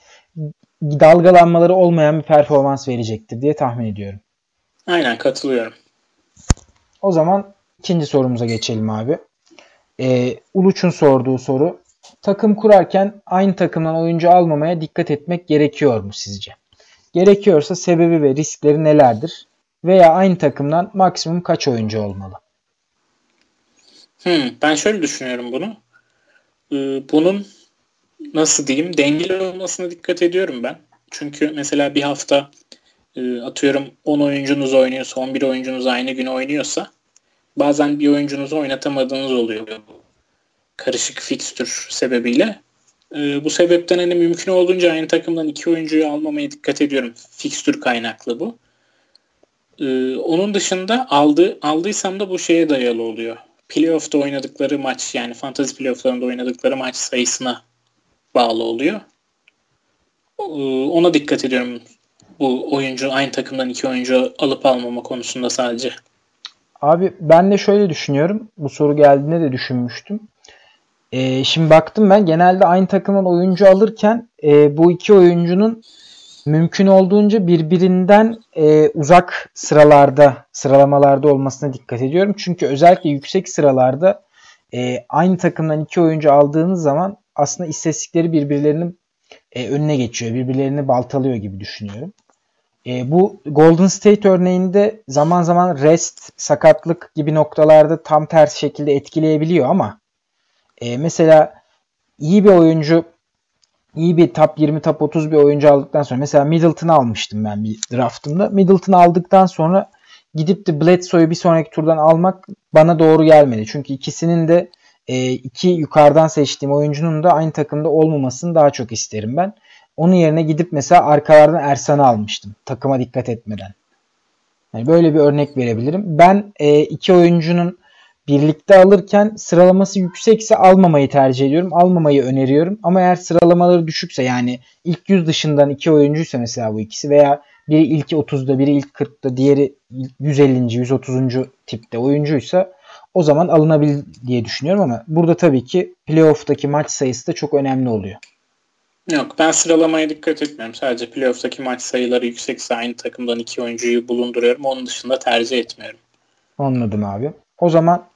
dalgalanmaları olmayan bir performans verecektir diye tahmin ediyorum. Aynen katılıyorum. O zaman ikinci sorumuza geçelim abi. Ee, Uluç'un sorduğu soru. takım kurarken aynı takımdan oyuncu almamaya dikkat etmek gerekiyor mu sizce? Gerekiyorsa sebebi ve riskleri nelerdir? Veya aynı takımdan maksimum kaç oyuncu olmalı? Hmm, ben şöyle düşünüyorum bunu. Ee, bunun nasıl diyeyim dengeli olmasına dikkat ediyorum ben. Çünkü mesela bir hafta e, atıyorum 10 oyuncunuz oynuyorsa 11 oyuncunuz aynı gün oynuyorsa bazen bir oyuncunuzu oynatamadığınız oluyor karışık fikstür sebebiyle. E, bu sebepten hani mümkün olduğunca aynı takımdan iki oyuncuyu almamaya dikkat ediyorum. Fikstür kaynaklı bu. E, onun dışında aldı, aldıysam da bu şeye dayalı oluyor. Playoff'ta oynadıkları maç yani fantasy playoff'larında oynadıkları maç sayısına bağlı oluyor. E, ona dikkat ediyorum bu oyuncu aynı takımdan iki oyuncu alıp almama konusunda sadece. Abi ben de şöyle düşünüyorum. Bu soru geldiğinde de düşünmüştüm. Ee, şimdi baktım ben genelde aynı takımdan oyuncu alırken e, bu iki oyuncunun mümkün olduğunca birbirinden e, uzak sıralarda, sıralamalarda olmasına dikkat ediyorum. Çünkü özellikle yüksek sıralarda e, aynı takımdan iki oyuncu aldığınız zaman aslında istatistikleri birbirlerinin e, önüne geçiyor. Birbirlerini baltalıyor gibi düşünüyorum. E, bu Golden State örneğinde zaman zaman rest, sakatlık gibi noktalarda tam tersi şekilde etkileyebiliyor ama e, mesela iyi bir oyuncu iyi bir top 20 top 30 bir oyuncu aldıktan sonra mesela Middleton'ı almıştım ben bir draftımda. Middleton'ı aldıktan sonra gidip de Bledsoe'yu bir sonraki turdan almak bana doğru gelmedi. Çünkü ikisinin de e, iki yukarıdan seçtiğim oyuncunun da aynı takımda olmamasını daha çok isterim ben. Onun yerine gidip mesela arkalardan Ersan'ı almıştım. Takıma dikkat etmeden. Yani böyle bir örnek verebilirim. Ben e, iki oyuncunun birlikte alırken sıralaması yüksekse almamayı tercih ediyorum. Almamayı öneriyorum. Ama eğer sıralamaları düşükse yani ilk 100 dışından iki oyuncuysa mesela bu ikisi veya biri ilk 30'da biri ilk 40'da diğeri 150. 130. tipte oyuncuysa o zaman alınabilir diye düşünüyorum ama burada tabii ki playoff'taki maç sayısı da çok önemli oluyor. Yok ben sıralamaya dikkat etmiyorum. Sadece playoff'taki maç sayıları yüksekse aynı takımdan iki oyuncuyu bulunduruyorum. Onun dışında tercih etmiyorum. Anladım abi. O zaman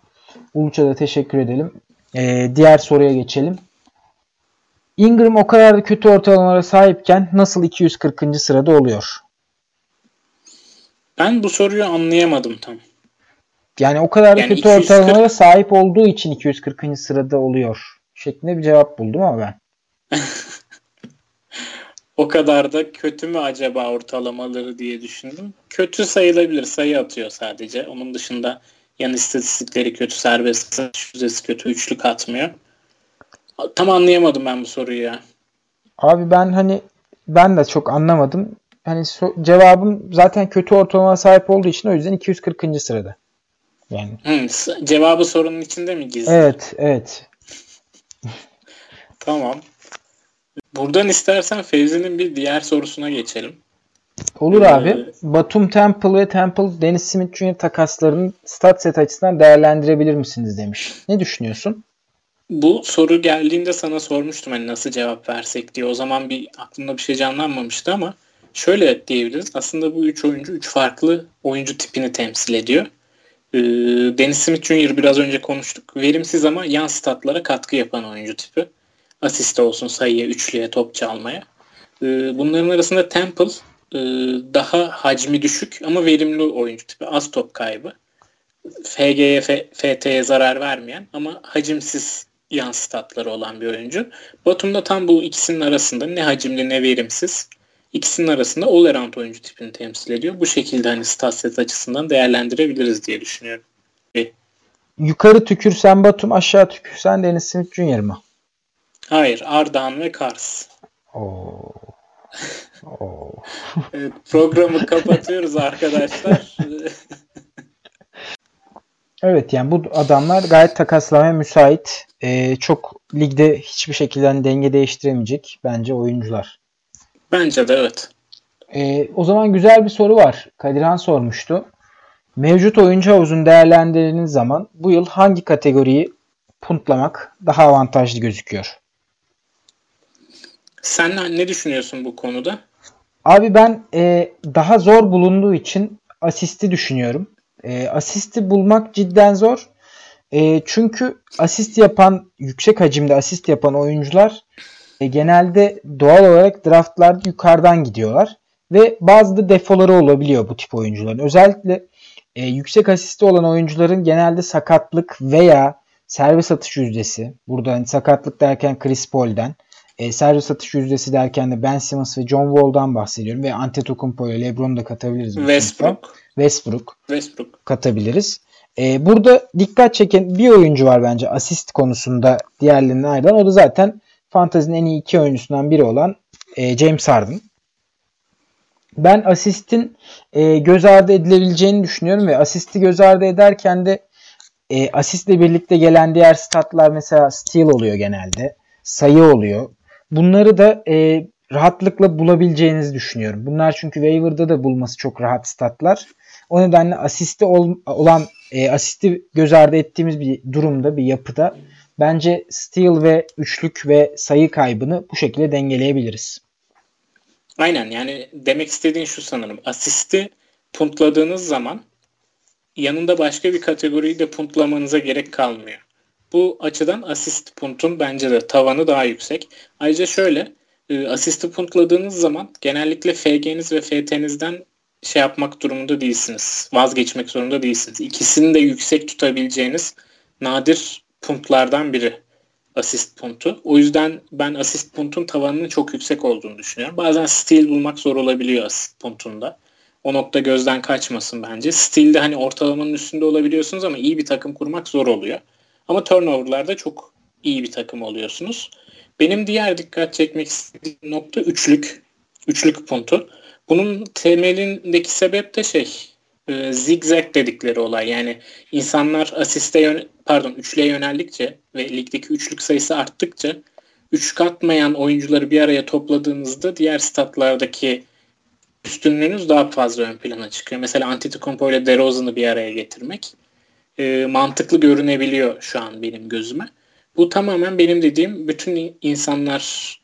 Uluç'a da teşekkür edelim. Ee, diğer soruya geçelim. Ingram o kadar da kötü ortalamalara sahipken nasıl 240. sırada oluyor? Ben bu soruyu anlayamadım tam. Yani o kadar da yani kötü 240... ortalamalara sahip olduğu için 240. sırada oluyor şeklinde bir cevap buldum ama ben. o kadar da kötü mü acaba ortalamaları diye düşündüm. Kötü sayılabilir. Sayı atıyor sadece. Onun dışında yan istatistikleri kötü, serbest yüzdesi kötü, üçlük atmıyor. Tam anlayamadım ben bu soruyu ya. Abi ben hani ben de çok anlamadım. Hani so- cevabım zaten kötü ortalama sahip olduğu için o yüzden 240. sırada. Yani. Hı, cevabı sorunun içinde mi gizli? Evet, evet. tamam. Buradan istersen Fevzi'nin bir diğer sorusuna geçelim. Olur ee, abi. Batum Temple ve Temple Dennis Smith Jr. takaslarını stat set açısından değerlendirebilir misiniz demiş. Ne düşünüyorsun? Bu soru geldiğinde sana sormuştum hani nasıl cevap versek diye. O zaman bir aklımda bir şey canlanmamıştı ama şöyle diyebiliriz. Aslında bu üç oyuncu üç farklı oyuncu tipini temsil ediyor. Ee, Dennis Smith Jr. biraz önce konuştuk. Verimsiz ama yan statlara katkı yapan oyuncu tipi. Asiste olsun sayıya, üçlüye, top çalmaya. Ee, bunların arasında Temple e, daha hacmi düşük ama verimli oyuncu tipi. Az top kaybı. FG'ye, FT'ye zarar vermeyen ama hacimsiz yan statları olan bir oyuncu. Batum da tam bu ikisinin arasında ne hacimli ne verimsiz. İkisinin arasında all around oyuncu tipini temsil ediyor. Bu şekilde hani stat set açısından değerlendirebiliriz diye düşünüyorum. Yukarı tükürsen Batum, aşağı tükürsen Dennis Smith Jr. mı? Hayır, Ardahan ve Kars. Oo. Oo. evet, programı kapatıyoruz arkadaşlar. evet yani bu adamlar gayet takaslamaya müsait. Ee, çok ligde hiçbir şekilde hani denge değiştiremeyecek bence oyuncular. Bence de evet. Ee, o zaman güzel bir soru var. Kadirhan sormuştu. Mevcut oyuncu havuzunu değerlendirdiğiniz zaman bu yıl hangi kategoriyi puntlamak daha avantajlı gözüküyor? Sen ne düşünüyorsun bu konuda? Abi ben e, daha zor bulunduğu için asisti düşünüyorum. E, asisti bulmak cidden zor. E, çünkü asist yapan, yüksek hacimde asist yapan oyuncular e, genelde doğal olarak draftlarda yukarıdan gidiyorlar. Ve bazı da defoları olabiliyor bu tip oyuncuların. Özellikle e, yüksek asisti olan oyuncuların genelde sakatlık veya servis atış yüzdesi. Burada hani sakatlık derken Chris Paul'den. E, servis atış yüzdesi derken de Ben Simmons ve John Wall'dan bahsediyorum. Ve Antetokounmpo ile LeBron'u da katabiliriz. Westbrook. Westbrook. Westbrook. Katabiliriz. E, burada dikkat çeken bir oyuncu var bence asist konusunda diğerlerinden ayrılan. O da zaten fantazinin en iyi iki oyuncusundan biri olan e, James Harden. Ben asistin e, göz ardı edilebileceğini düşünüyorum ve asisti göz ardı ederken de e, asistle birlikte gelen diğer statlar mesela steal oluyor genelde. Sayı oluyor. Bunları da e, rahatlıkla bulabileceğinizi düşünüyorum. Bunlar çünkü waiver'da da bulması çok rahat statlar. O nedenle asisti ol, olan e, asisti göz ardı ettiğimiz bir durumda, bir yapıda bence steal ve üçlük ve sayı kaybını bu şekilde dengeleyebiliriz. Aynen yani demek istediğin şu sanırım. Asisti puntladığınız zaman yanında başka bir kategoriyi de puntlamanıza gerek kalmıyor. Bu açıdan asist puntun bence de tavanı daha yüksek. Ayrıca şöyle e, asisti puntladığınız zaman genellikle FG'niz ve FT'nizden şey yapmak durumunda değilsiniz. Vazgeçmek zorunda değilsiniz. İkisini de yüksek tutabileceğiniz nadir puntlardan biri asist puntu. O yüzden ben asist puntun tavanının çok yüksek olduğunu düşünüyorum. Bazen steal bulmak zor olabiliyor asist puntunda. O nokta gözden kaçmasın bence. Steal'de hani ortalamanın üstünde olabiliyorsunuz ama iyi bir takım kurmak zor oluyor. Ama turnover'larda çok iyi bir takım oluyorsunuz. Benim diğer dikkat çekmek istediğim nokta üçlük. Üçlük puntu. Bunun temelindeki sebep de şey e, zigzag dedikleri olay. Yani insanlar asiste yön pardon üçlüye yöneldikçe ve ligdeki üçlük sayısı arttıkça üç katmayan oyuncuları bir araya topladığınızda diğer statlardaki üstünlüğünüz daha fazla ön plana çıkıyor. Mesela Antetokounmpo ile DeRozan'ı bir araya getirmek e, mantıklı görünebiliyor şu an benim gözüme. Bu tamamen benim dediğim bütün insanlar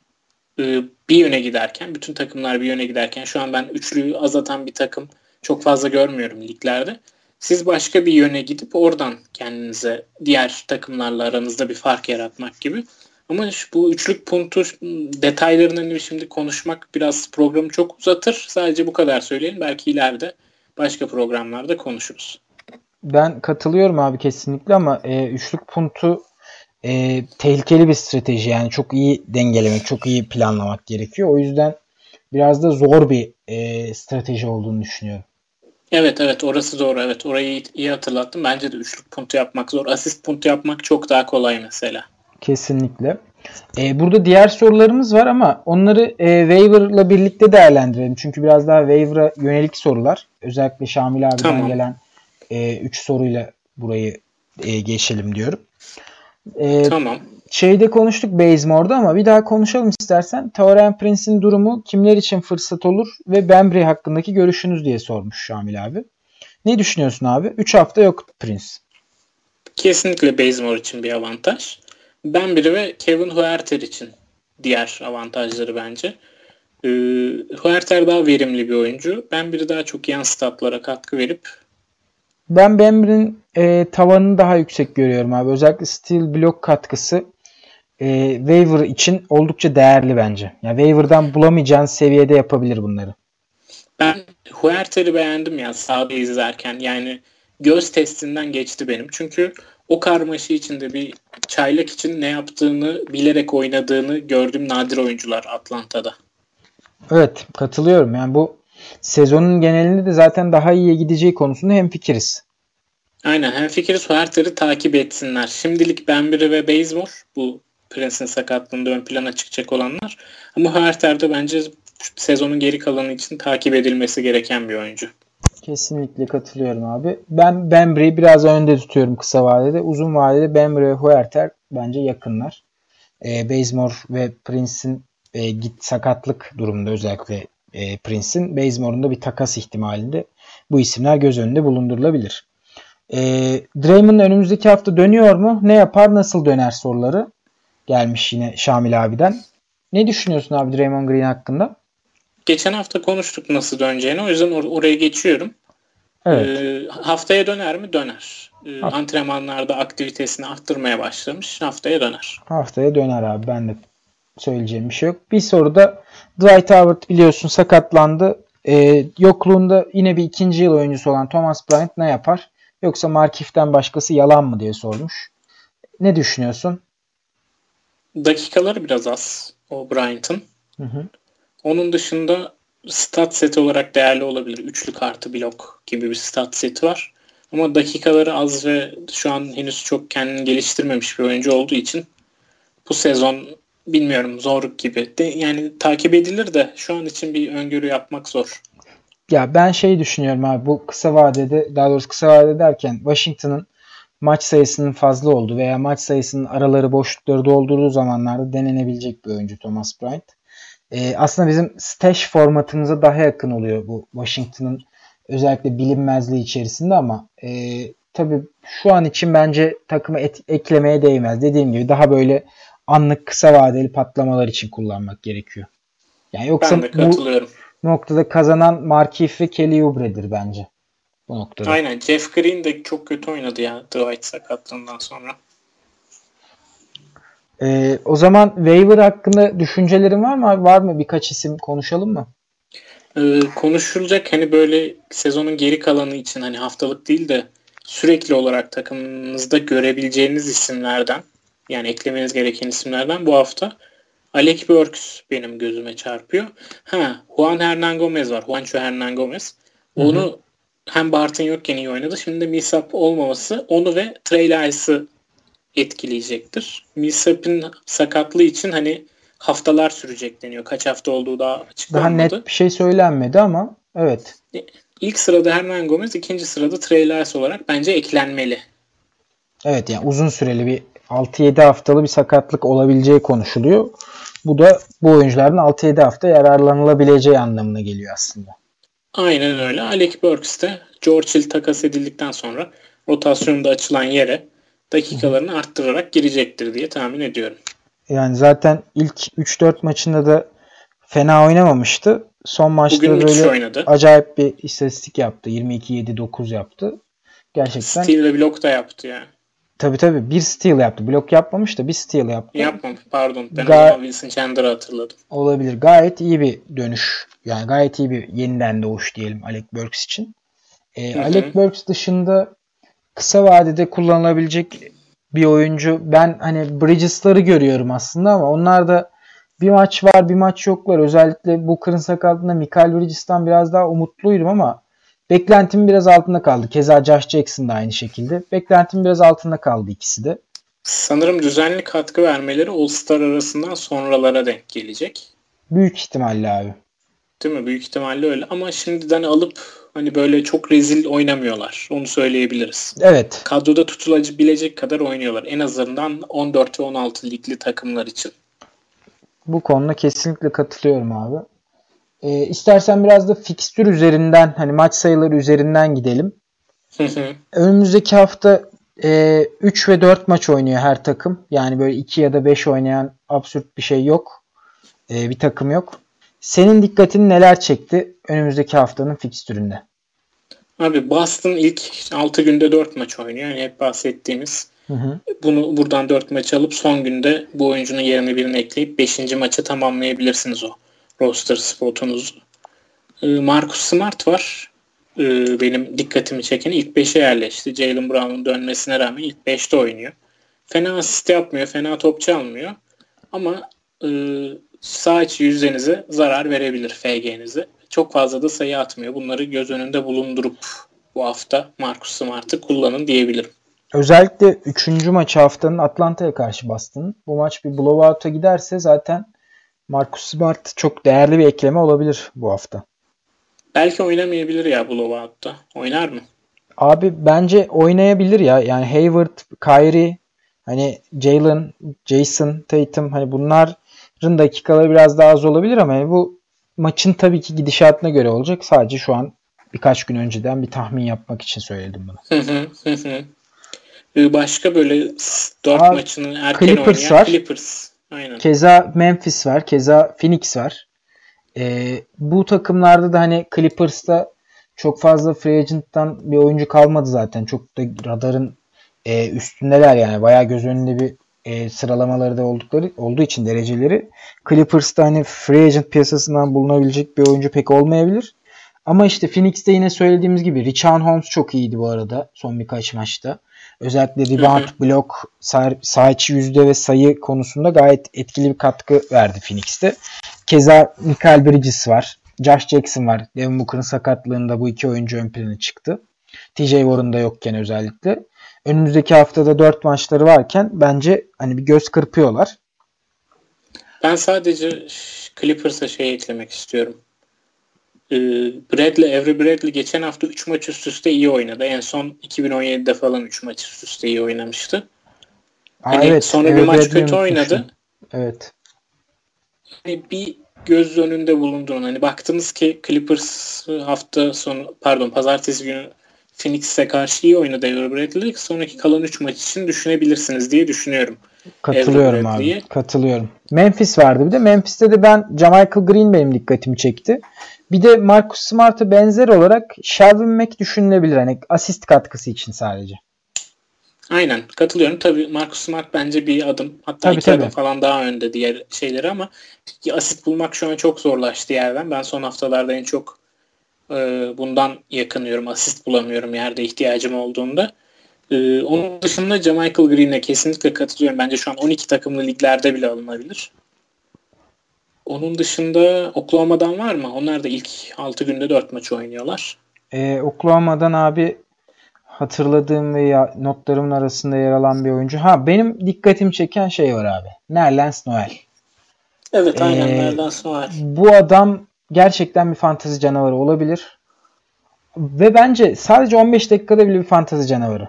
e, bir yöne giderken, bütün takımlar bir yöne giderken şu an ben üçlüyü azatan bir takım çok fazla görmüyorum liglerde. Siz başka bir yöne gidip oradan kendinize diğer takımlarla aranızda bir fark yaratmak gibi. Ama şu, bu üçlük puntu detaylarını hani şimdi konuşmak biraz programı çok uzatır. Sadece bu kadar söyleyelim. Belki ileride başka programlarda konuşuruz. Ben katılıyorum abi kesinlikle ama e, üçlük puntu e, tehlikeli bir strateji. Yani çok iyi dengelemek, çok iyi planlamak gerekiyor. O yüzden biraz da zor bir e, strateji olduğunu düşünüyorum. Evet evet orası doğru evet orayı iyi hatırlattım. Bence de üçlük puntu yapmak zor. Asist puntu yapmak çok daha kolay mesela. Kesinlikle. Ee, burada diğer sorularımız var ama onları e, waiver'la birlikte değerlendirelim. Çünkü biraz daha waiver'a yönelik sorular. Özellikle Şamil abiden tamam. gelen 3 e, soruyla burayı e, geçelim diyorum. E, tamam. Şeyde konuştuk Bazemore'da ama bir daha konuşalım istersen. Tauren Prince'in durumu kimler için fırsat olur ve Bembry hakkındaki görüşünüz diye sormuş Şamil abi. Ne düşünüyorsun abi? 3 hafta yok Prince. Kesinlikle Bazemore için bir avantaj. Bembry ve Kevin Huerter için diğer avantajları bence. Ee, Huerter daha verimli bir oyuncu. Bembry daha çok yan statlara katkı verip ben Bembry'nin e, tavanını daha yüksek görüyorum abi. Özellikle steel blok katkısı e, waiver için oldukça değerli bence. Yani waiver'dan bulamayacağın seviyede yapabilir bunları. Ben Huerter'i beğendim ya sahada izlerken. Yani göz testinden geçti benim. Çünkü o karmaşı içinde bir çaylak için ne yaptığını bilerek oynadığını gördüğüm nadir oyuncular Atlanta'da. Evet katılıyorum. Yani bu sezonun genelinde de zaten daha iyiye gideceği konusunda hem fikiriz. Aynen hem fikiriz Huerter'i takip etsinler. Şimdilik Benbiri ve Bazemore bu Prince'in sakatlığında ön plana çıkacak olanlar. Ama Huerter de bence sezonun geri kalanı için takip edilmesi gereken bir oyuncu. Kesinlikle katılıyorum abi. Ben Bembry'i biraz önde tutuyorum kısa vadede. Uzun vadede Bembry ve Huerter bence yakınlar. E, Bazemore ve Prince'in e, git sakatlık durumunda özellikle e, Prince'in Bazemore'un bir takas ihtimalinde bu isimler göz önünde bulundurulabilir. E, Draymond önümüzdeki hafta dönüyor mu? Ne yapar? Nasıl döner soruları gelmiş yine Şamil abiden. Ne düşünüyorsun abi Draymond Green hakkında? Geçen hafta konuştuk nasıl döneceğini. O yüzden or- oraya geçiyorum. Evet. E, haftaya döner mi? Döner. E, antrenmanlarda aktivitesini arttırmaya başlamış. Haftaya döner. Haftaya döner abi. Ben de söyleyeceğim bir şey yok. Bir soruda Dwight Howard biliyorsun sakatlandı. E, yokluğunda yine bir ikinci yıl oyuncusu olan Thomas Bryant ne yapar? Yoksa Markif'ten başkası yalan mı diye sormuş. Ne düşünüyorsun? Dakikaları biraz az o Bryant'ın. Onun dışında stat seti olarak değerli olabilir. Üçlü kartı blok gibi bir stat seti var. Ama dakikaları az ve şu an henüz çok kendini geliştirmemiş bir oyuncu olduğu için bu sezon bilmiyorum zor gibi. De, yani takip edilir de şu an için bir öngörü yapmak zor. Ya ben şey düşünüyorum abi bu kısa vadede daha doğrusu kısa vadede derken Washington'ın maç sayısının fazla olduğu veya maç sayısının araları boşlukları doldurduğu zamanlarda denenebilecek bir oyuncu Thomas Bryant. Ee, aslında bizim stash formatımıza daha yakın oluyor bu Washington'ın özellikle bilinmezliği içerisinde ama e, tabii şu an için bence takımı et, eklemeye değmez. Dediğim gibi daha böyle anlık kısa vadeli patlamalar için kullanmak gerekiyor. Yani yoksa ben bu noktada kazanan Markif ve Kelly Oubre'dir bence. Bu noktada. Aynen. Jeff Green de çok kötü oynadı ya Dwight sakatlığından sonra. Ee, o zaman waiver hakkında düşüncelerin var mı? Var mı birkaç isim konuşalım mı? Ee, konuşulacak hani böyle sezonun geri kalanı için hani haftalık değil de sürekli olarak takımınızda görebileceğiniz isimlerden yani eklemeniz gereken isimlerden bu hafta Alec Burks benim gözüme çarpıyor. Ha, Juan Hernan Gomez var. Juancho Hernan Gomez. Onu Hı-hı. hem Barton yokken iyi oynadı. Şimdi de Misap olmaması onu ve Trey Lyce'ı etkileyecektir. Misap'ın sakatlığı için hani haftalar sürecek deniyor. Kaç hafta olduğu daha açıklanmadı. Daha net bir şey söylenmedi ama evet. İlk sırada Hernan Gomez, ikinci sırada Trey Lyles olarak bence eklenmeli. Evet yani uzun süreli bir 6-7 haftalı bir sakatlık olabileceği konuşuluyor. Bu da bu oyuncuların 6-7 hafta yararlanılabileceği anlamına geliyor aslında. Aynen öyle. Alec Burks de George Hill takas edildikten sonra rotasyonda açılan yere dakikalarını arttırarak girecektir diye tahmin ediyorum. Yani zaten ilk 3-4 maçında da fena oynamamıştı. Son maçta Bugün böyle acayip bir istatistik yaptı. 22-7-9 yaptı. Gerçekten. Steal ve blok da yaptı yani. Tabi tabi bir steal yaptı. Blok yapmamış da bir steal yaptı. Yapmamış pardon. Ben Gay- Wilson Chandler'ı hatırladım. Olabilir. Gayet iyi bir dönüş. Yani gayet iyi bir yeniden doğuş diyelim Alec Burks için. Ee, Alec Burks dışında kısa vadede kullanılabilecek bir oyuncu. Ben hani Bridges'ları görüyorum aslında ama onlar da bir maç var bir maç yoklar. Özellikle bu kırın sakatlığında Michael Bridges'tan biraz daha umutluydum ama beklentim biraz altında kaldı. Keza Josh Jackson da aynı şekilde. Beklentim biraz altında kaldı ikisi de. Sanırım düzenli katkı vermeleri All-Star arasından sonralara denk gelecek. Büyük ihtimalle abi. Değil mi? Büyük ihtimalle öyle. Ama şimdiden alıp hani böyle çok rezil oynamıyorlar. Onu söyleyebiliriz. Evet. Kadroda tutulabilecek kadar oynuyorlar. En azından 14 ve 16 ligli takımlar için. Bu konuda kesinlikle katılıyorum abi. Ee, istersen biraz da fikstür üzerinden hani maç sayıları üzerinden gidelim. Önümüzdeki hafta e, 3 ve 4 maç oynuyor her takım. Yani böyle 2 ya da 5 oynayan absürt bir şey yok. E, bir takım yok. Senin dikkatini neler çekti önümüzdeki haftanın fikstüründe? Abi Boston ilk 6 günde 4 maç oynuyor. Yani hep bahsettiğimiz. Hı hı. Bunu buradan 4 maç alıp son günde bu oyuncunun yerine birini ekleyip 5. maçı tamamlayabilirsiniz o roster spotunuzu. Ee, Marcus Smart var. Ee, benim dikkatimi çeken ilk 5'e yerleşti. Jalen Brown'un dönmesine rağmen ilk 5'te oynuyor. Fena asist yapmıyor, fena top çalmıyor. Ama e, sağ içi yüzdenize zarar verebilir FG'nize. Çok fazla da sayı atmıyor. Bunları göz önünde bulundurup bu hafta Marcus Smart'ı kullanın diyebilirim. Özellikle 3. maç haftanın Atlanta'ya karşı bastın. Bu maç bir blowout'a giderse zaten Marcus Smart çok değerli bir ekleme olabilir bu hafta. Belki oynamayabilir ya blowout'ta. Oynar mı? Abi bence oynayabilir ya. Yani Hayward, Kyrie, hani Jalen, Jason, Tatum hani bunların dakikaları biraz daha az olabilir ama yani bu maçın tabii ki gidişatına göre olacak. Sadece şu an birkaç gün önceden bir tahmin yapmak için söyledim bunu. Başka böyle 4 Aa, maçının erken Clippers oynayan var. Clippers. Aynen. Keza Memphis var. Keza Phoenix var. Ee, bu takımlarda da hani Clippers'ta çok fazla free agent'tan bir oyuncu kalmadı zaten. Çok da radarın e, üstündeler yani. Bayağı göz önünde bir e, sıralamaları da oldukları olduğu için dereceleri Clippers'ta hani free agent piyasasından bulunabilecek bir oyuncu pek olmayabilir. Ama işte Phoenix'te yine söylediğimiz gibi Richard Holmes çok iyiydi bu arada son birkaç maçta. Özellikle rebound, blok, sağ içi yüzde ve sayı konusunda gayet etkili bir katkı verdi Phoenix'te. Keza Michael Bridges var. Josh Jackson var. Devin Booker'ın sakatlığında bu iki oyuncu ön plana çıktı. TJ Warren da yokken özellikle. Önümüzdeki haftada 4 maçları varken bence hani bir göz kırpıyorlar. Ben sadece Clippers'a şey eklemek istiyorum. Ee, Bradley, Avery Bradley geçen hafta 3 maç üst üste iyi oynadı. En son 2017'de falan 3 maç üst üste iyi oynamıştı. Aa, hani evet, sonra bir maç Bradley kötü oynadı. Evet. Hani bir göz önünde bulunduğunu hani baktınız ki Clippers hafta sonu pardon pazartesi günü Phoenix'e karşı iyi oynadı Avery Bradley. Sonraki kalan 3 maç için düşünebilirsiniz diye düşünüyorum. Katılıyorum abi. Katılıyorum. Memphis vardı bir de. Memphis'te de ben Jamichael Green benim dikkatimi çekti. Bir de Marcus Smart'a benzer olarak Shelvin Mack düşünülebilir. Hani asist katkısı için sadece. Aynen katılıyorum. Tabii Marcus Smart bence bir adım hatta tabii, iki tabii. adım falan daha önde diğer şeyleri ama asist bulmak şu an çok zorlaştı yerden. Ben son haftalarda en çok e, bundan yakınıyorum. Asist bulamıyorum yerde ihtiyacım olduğunda. E, onun dışında Jamichael Green'e kesinlikle katılıyorum. Bence şu an 12 takımlı liglerde bile alınabilir. Onun dışında Oklahoma'dan var mı? Onlar da ilk 6 günde 4 maç oynuyorlar. Ee, Oklahoma'dan abi hatırladığım ve ya, notlarımın arasında yer alan bir oyuncu. Ha benim dikkatimi çeken şey var abi. Nerlens Noel. Evet aynen ee, Nerlens Noel. Bu adam gerçekten bir fantezi canavarı olabilir. Ve bence sadece 15 dakikada bile bir fantezi canavarı.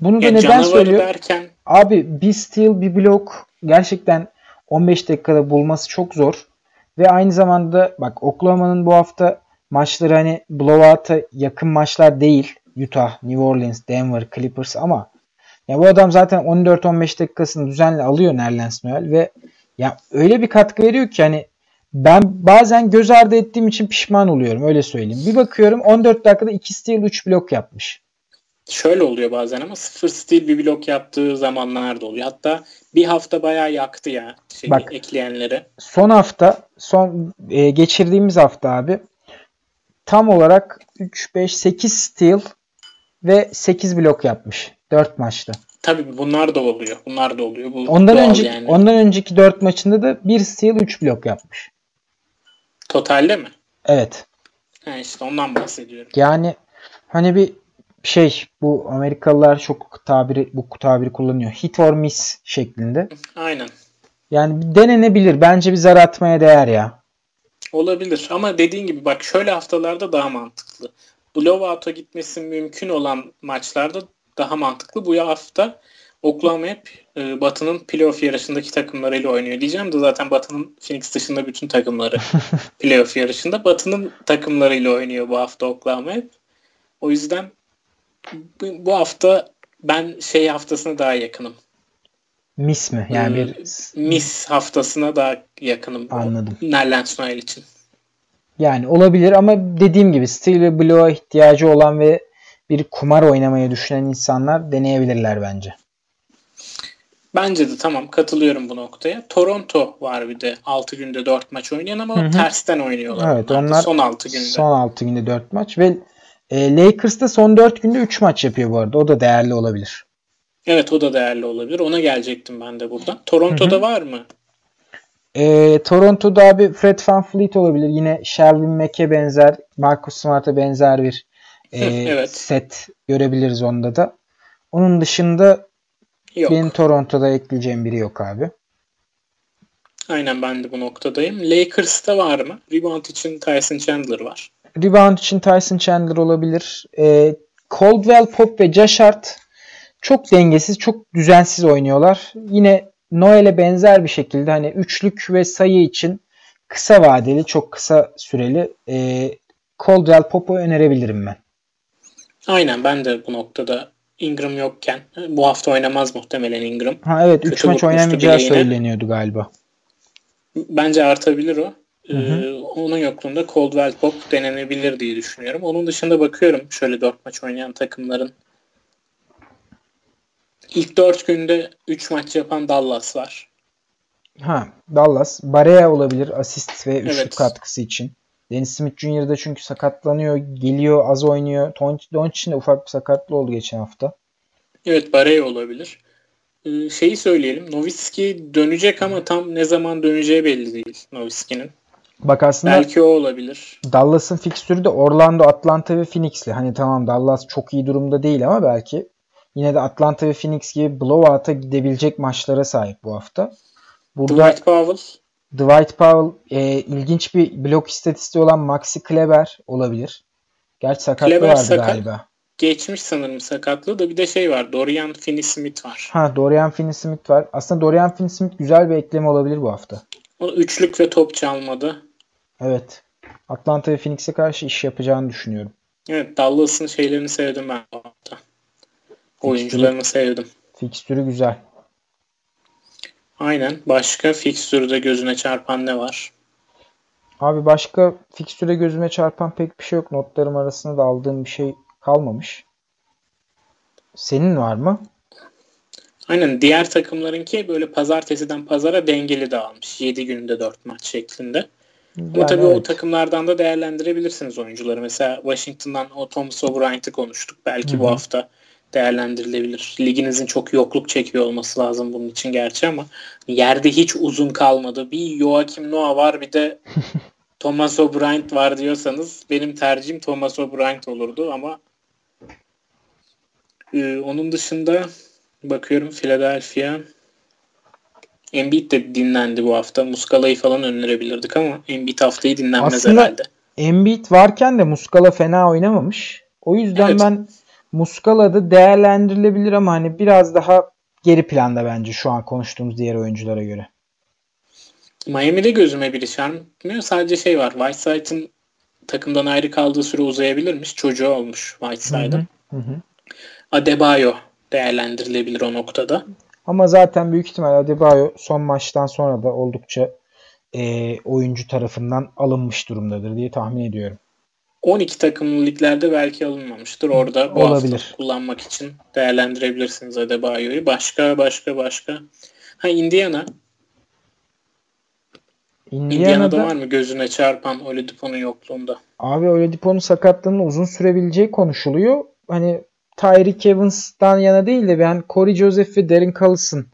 Bunu da ya neden söylüyor? Derken... Abi bir steal bir blok gerçekten 15 dakikada bulması çok zor. Ve aynı zamanda bak Oklahoma'nın bu hafta maçları hani blowout'a yakın maçlar değil. Utah, New Orleans, Denver, Clippers ama ya bu adam zaten 14-15 dakikasını düzenli alıyor Nerlens Noel ve ya öyle bir katkı veriyor ki hani ben bazen göz ardı ettiğim için pişman oluyorum öyle söyleyeyim. Bir bakıyorum 14 dakikada 2 steal 3 blok yapmış. Şöyle oluyor bazen ama sıfır steal bir blok yaptığı zamanlar da oluyor. Hatta bir hafta bayağı yaktı ya şey, Bak, ekleyenleri. Son hafta son e, geçirdiğimiz hafta abi tam olarak 3 5 8 steal ve 8 blok yapmış 4 maçta. Tabii bunlar da oluyor. Bunlar da oluyor. Bu ondan önceki yani. ondan önceki 4 maçında da 1 steal 3 blok yapmış. Totalde mi? Evet. Ha işte ondan bahsediyorum. Yani hani bir şey bu Amerikalılar çok tabiri bu tabiri kullanıyor. Hit or miss şeklinde. Aynen. Yani denenebilir. Bence bir zar atmaya değer ya. Olabilir ama dediğin gibi bak şöyle haftalarda daha mantıklı. Blowout'a gitmesi mümkün olan maçlarda daha mantıklı. Bu hafta Oklahoma hep e, Batı'nın playoff yarışındaki takımlarıyla oynuyor diyeceğim de zaten Batı'nın Phoenix dışında bütün takımları playoff yarışında. Batı'nın takımlarıyla oynuyor bu hafta Oklahoma hep. O yüzden bu hafta ben şey haftasına daha yakınım. Mis mi? Yani bir hmm, mis haftasına daha yakınım. Anladım. Nerlens Noel için. Yani olabilir ama dediğim gibi Steel ve Blue'a ihtiyacı olan ve bir kumar oynamayı düşünen insanlar deneyebilirler bence. Bence de tamam katılıyorum bu noktaya. Toronto var bir de 6 günde 4 maç oynayan ama Hı-hı. tersten oynuyorlar. Evet onlar, onlar son 6 günde. Son 6 günde 4 maç ve e, Lakers da son 4 günde 3 maç yapıyor bu arada. O da değerli olabilir. Evet o da değerli olabilir. Ona gelecektim ben de buradan. Toronto'da Hı-hı. var mı? E, Toronto'da abi Fred Van Fleet olabilir. Yine Shelvin Mack'e benzer, Marcus Smart'a benzer bir e, evet. set görebiliriz onda da. Onun dışında yok. benim Toronto'da ekleyeceğim biri yok abi. Aynen ben de bu noktadayım. Lakers'ta var mı? Rebound için Tyson Chandler var. Rebound için Tyson Chandler olabilir. E, Caldwell Pop ve Josh Hart çok dengesiz, çok düzensiz oynuyorlar. Yine Noel'e benzer bir şekilde hani üçlük ve sayı için kısa vadeli, çok kısa süreli e, Caldwell Pop'u önerebilirim ben. Aynen ben de bu noktada Ingram yokken bu hafta oynamaz muhtemelen Ingram. Ha evet 3 maç oynamayacağı söyleniyordu galiba. Bence artabilir o. Hı hı. Ee, onun yokluğunda Coldwell Pop denenebilir diye düşünüyorum. Onun dışında bakıyorum şöyle 4 maç oynayan takımların. İlk 4 günde 3 maç yapan Dallas var. Ha, Dallas. Barea olabilir asist ve üçlük Evet. katkısı için. Dennis Smith Jr. da çünkü sakatlanıyor, geliyor, az oynuyor. Doncic'in de ufak bir sakatlığı oldu geçen hafta. Evet Barey olabilir. Ee, şeyi söyleyelim. Nowitzki dönecek ama tam ne zaman döneceği belli değil Nowitzki'nin. Bak aslında Belki o olabilir. Dallas'ın fikstürü de Orlando, Atlanta ve Phoenix'li. Hani tamam Dallas çok iyi durumda değil ama belki yine de Atlanta ve Phoenix gibi blowout'a gidebilecek maçlara sahip bu hafta. Burada Dwight Powell Dwight Powell e, ilginç bir blok istatistiği olan Maxi Kleber olabilir. Gerçi sakatlığı Kleber vardı sakat. galiba. geçmiş sanırım sakatlığı da bir de şey var. Dorian Finney-Smith var. Ha Dorian Finney-Smith var. Aslında Dorian Finney-Smith güzel bir ekleme olabilir bu hafta. O üçlük ve top çalmadı. Evet. Atlanta ve Phoenix'e karşı iş yapacağını düşünüyorum. Evet Dallas'ın şeylerini sevdim ben bu hafta. Oyuncularını sevdim. Fikstürü güzel. Aynen. Başka fikstürde gözüne çarpan ne var? Abi başka fikstüre gözüme çarpan pek bir şey yok. Notlarım arasında da aldığım bir şey kalmamış. Senin var mı? Aynen. Diğer takımlarınki böyle pazartesiden pazara dengeli dağılmış. 7 günde 4 maç şeklinde. Yani tabii o evet. takımlardan da değerlendirebilirsiniz oyuncuları. Mesela Washington'dan o Thomas O'Brien'i konuştuk. Belki Hı hı. bu hafta değerlendirilebilir. Liginizin çok yokluk çekiyor olması lazım bunun için gerçi ama yerde hiç uzun kalmadı. Bir Joakim Noah var bir de Thomas O'Brien var diyorsanız benim tercihim Thomas O'Brien olurdu ama e, onun dışında bakıyorum Philadelphia Embiid de dinlendi bu hafta. Muskala'yı falan önerebilirdik ama Embiid haftayı dinlenmez Aslında- herhalde. Embiid varken de Muscala fena oynamamış. O yüzden Evet. ben Muscala'da değerlendirilebilir ama hani biraz daha geri planda bence şu an konuştuğumuz diğer oyunculara göre. Miami'de gözüme biri çarpmıyor. Sadece şey var. Whiteside'ın takımdan ayrı kaldığı süre uzayabilirmiş. Çocuğu olmuş Whiteside'ın. Adebayo değerlendirilebilir o noktada. Ama zaten büyük ihtimal Adebayo son maçtan sonra da oldukça e, oyuncu tarafından alınmış durumdadır diye tahmin ediyorum. 12 takımlı liglerde belki alınmamıştır. Orada bu Olabilir. hafta kullanmak için değerlendirebilirsiniz Adebayo'yu. Başka başka başka. Ha Indiana. Indiana'da Indiana'da var mı gözüne çarpan Oladipo'nun yokluğunda? abi Oladipo'nun sakatlığının uzun sürebileceği konuşuluyor. Hani Tyreek Evans'tan yana değil de ben Corey Joseph ve Darren Collison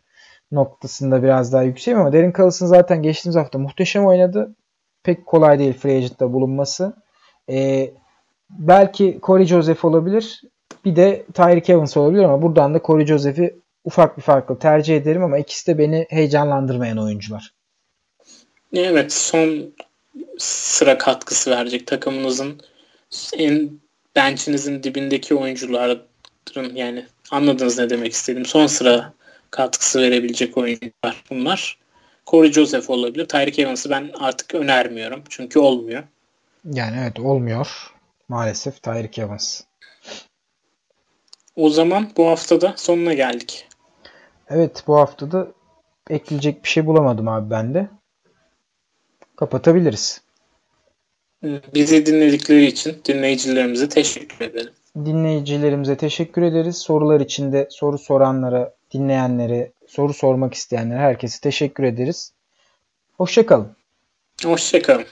noktasında biraz daha yükseğim ama Darren Collison zaten geçtiğimiz hafta muhteşem oynadı. Pek kolay değil free agent'ta bulunması. Ee, belki Corey Joseph olabilir. Bir de Tyreek Evans olabilir ama buradan da Corey Joseph'i ufak bir farkla tercih ederim ama ikisi de beni heyecanlandırmayan oyuncular. Evet son sıra katkısı verecek takımınızın en bench'inizin dibindeki oyuncuların yani anladınız ne demek istedim. Son sıra katkısı verebilecek oyuncular bunlar. Corey Joseph olabilir. Tyreek Evans'ı ben artık önermiyorum. Çünkü olmuyor. Yani evet olmuyor. Maalesef Tyreek Evans. O zaman bu haftada sonuna geldik. Evet bu haftada ekleyecek bir şey bulamadım abi ben de. Kapatabiliriz. Bizi dinledikleri için dinleyicilerimize teşekkür ederim. Dinleyicilerimize teşekkür ederiz. Sorular için de soru soranlara, dinleyenlere, soru sormak isteyenlere herkese teşekkür ederiz. Hoşçakalın. Hoşçakalın.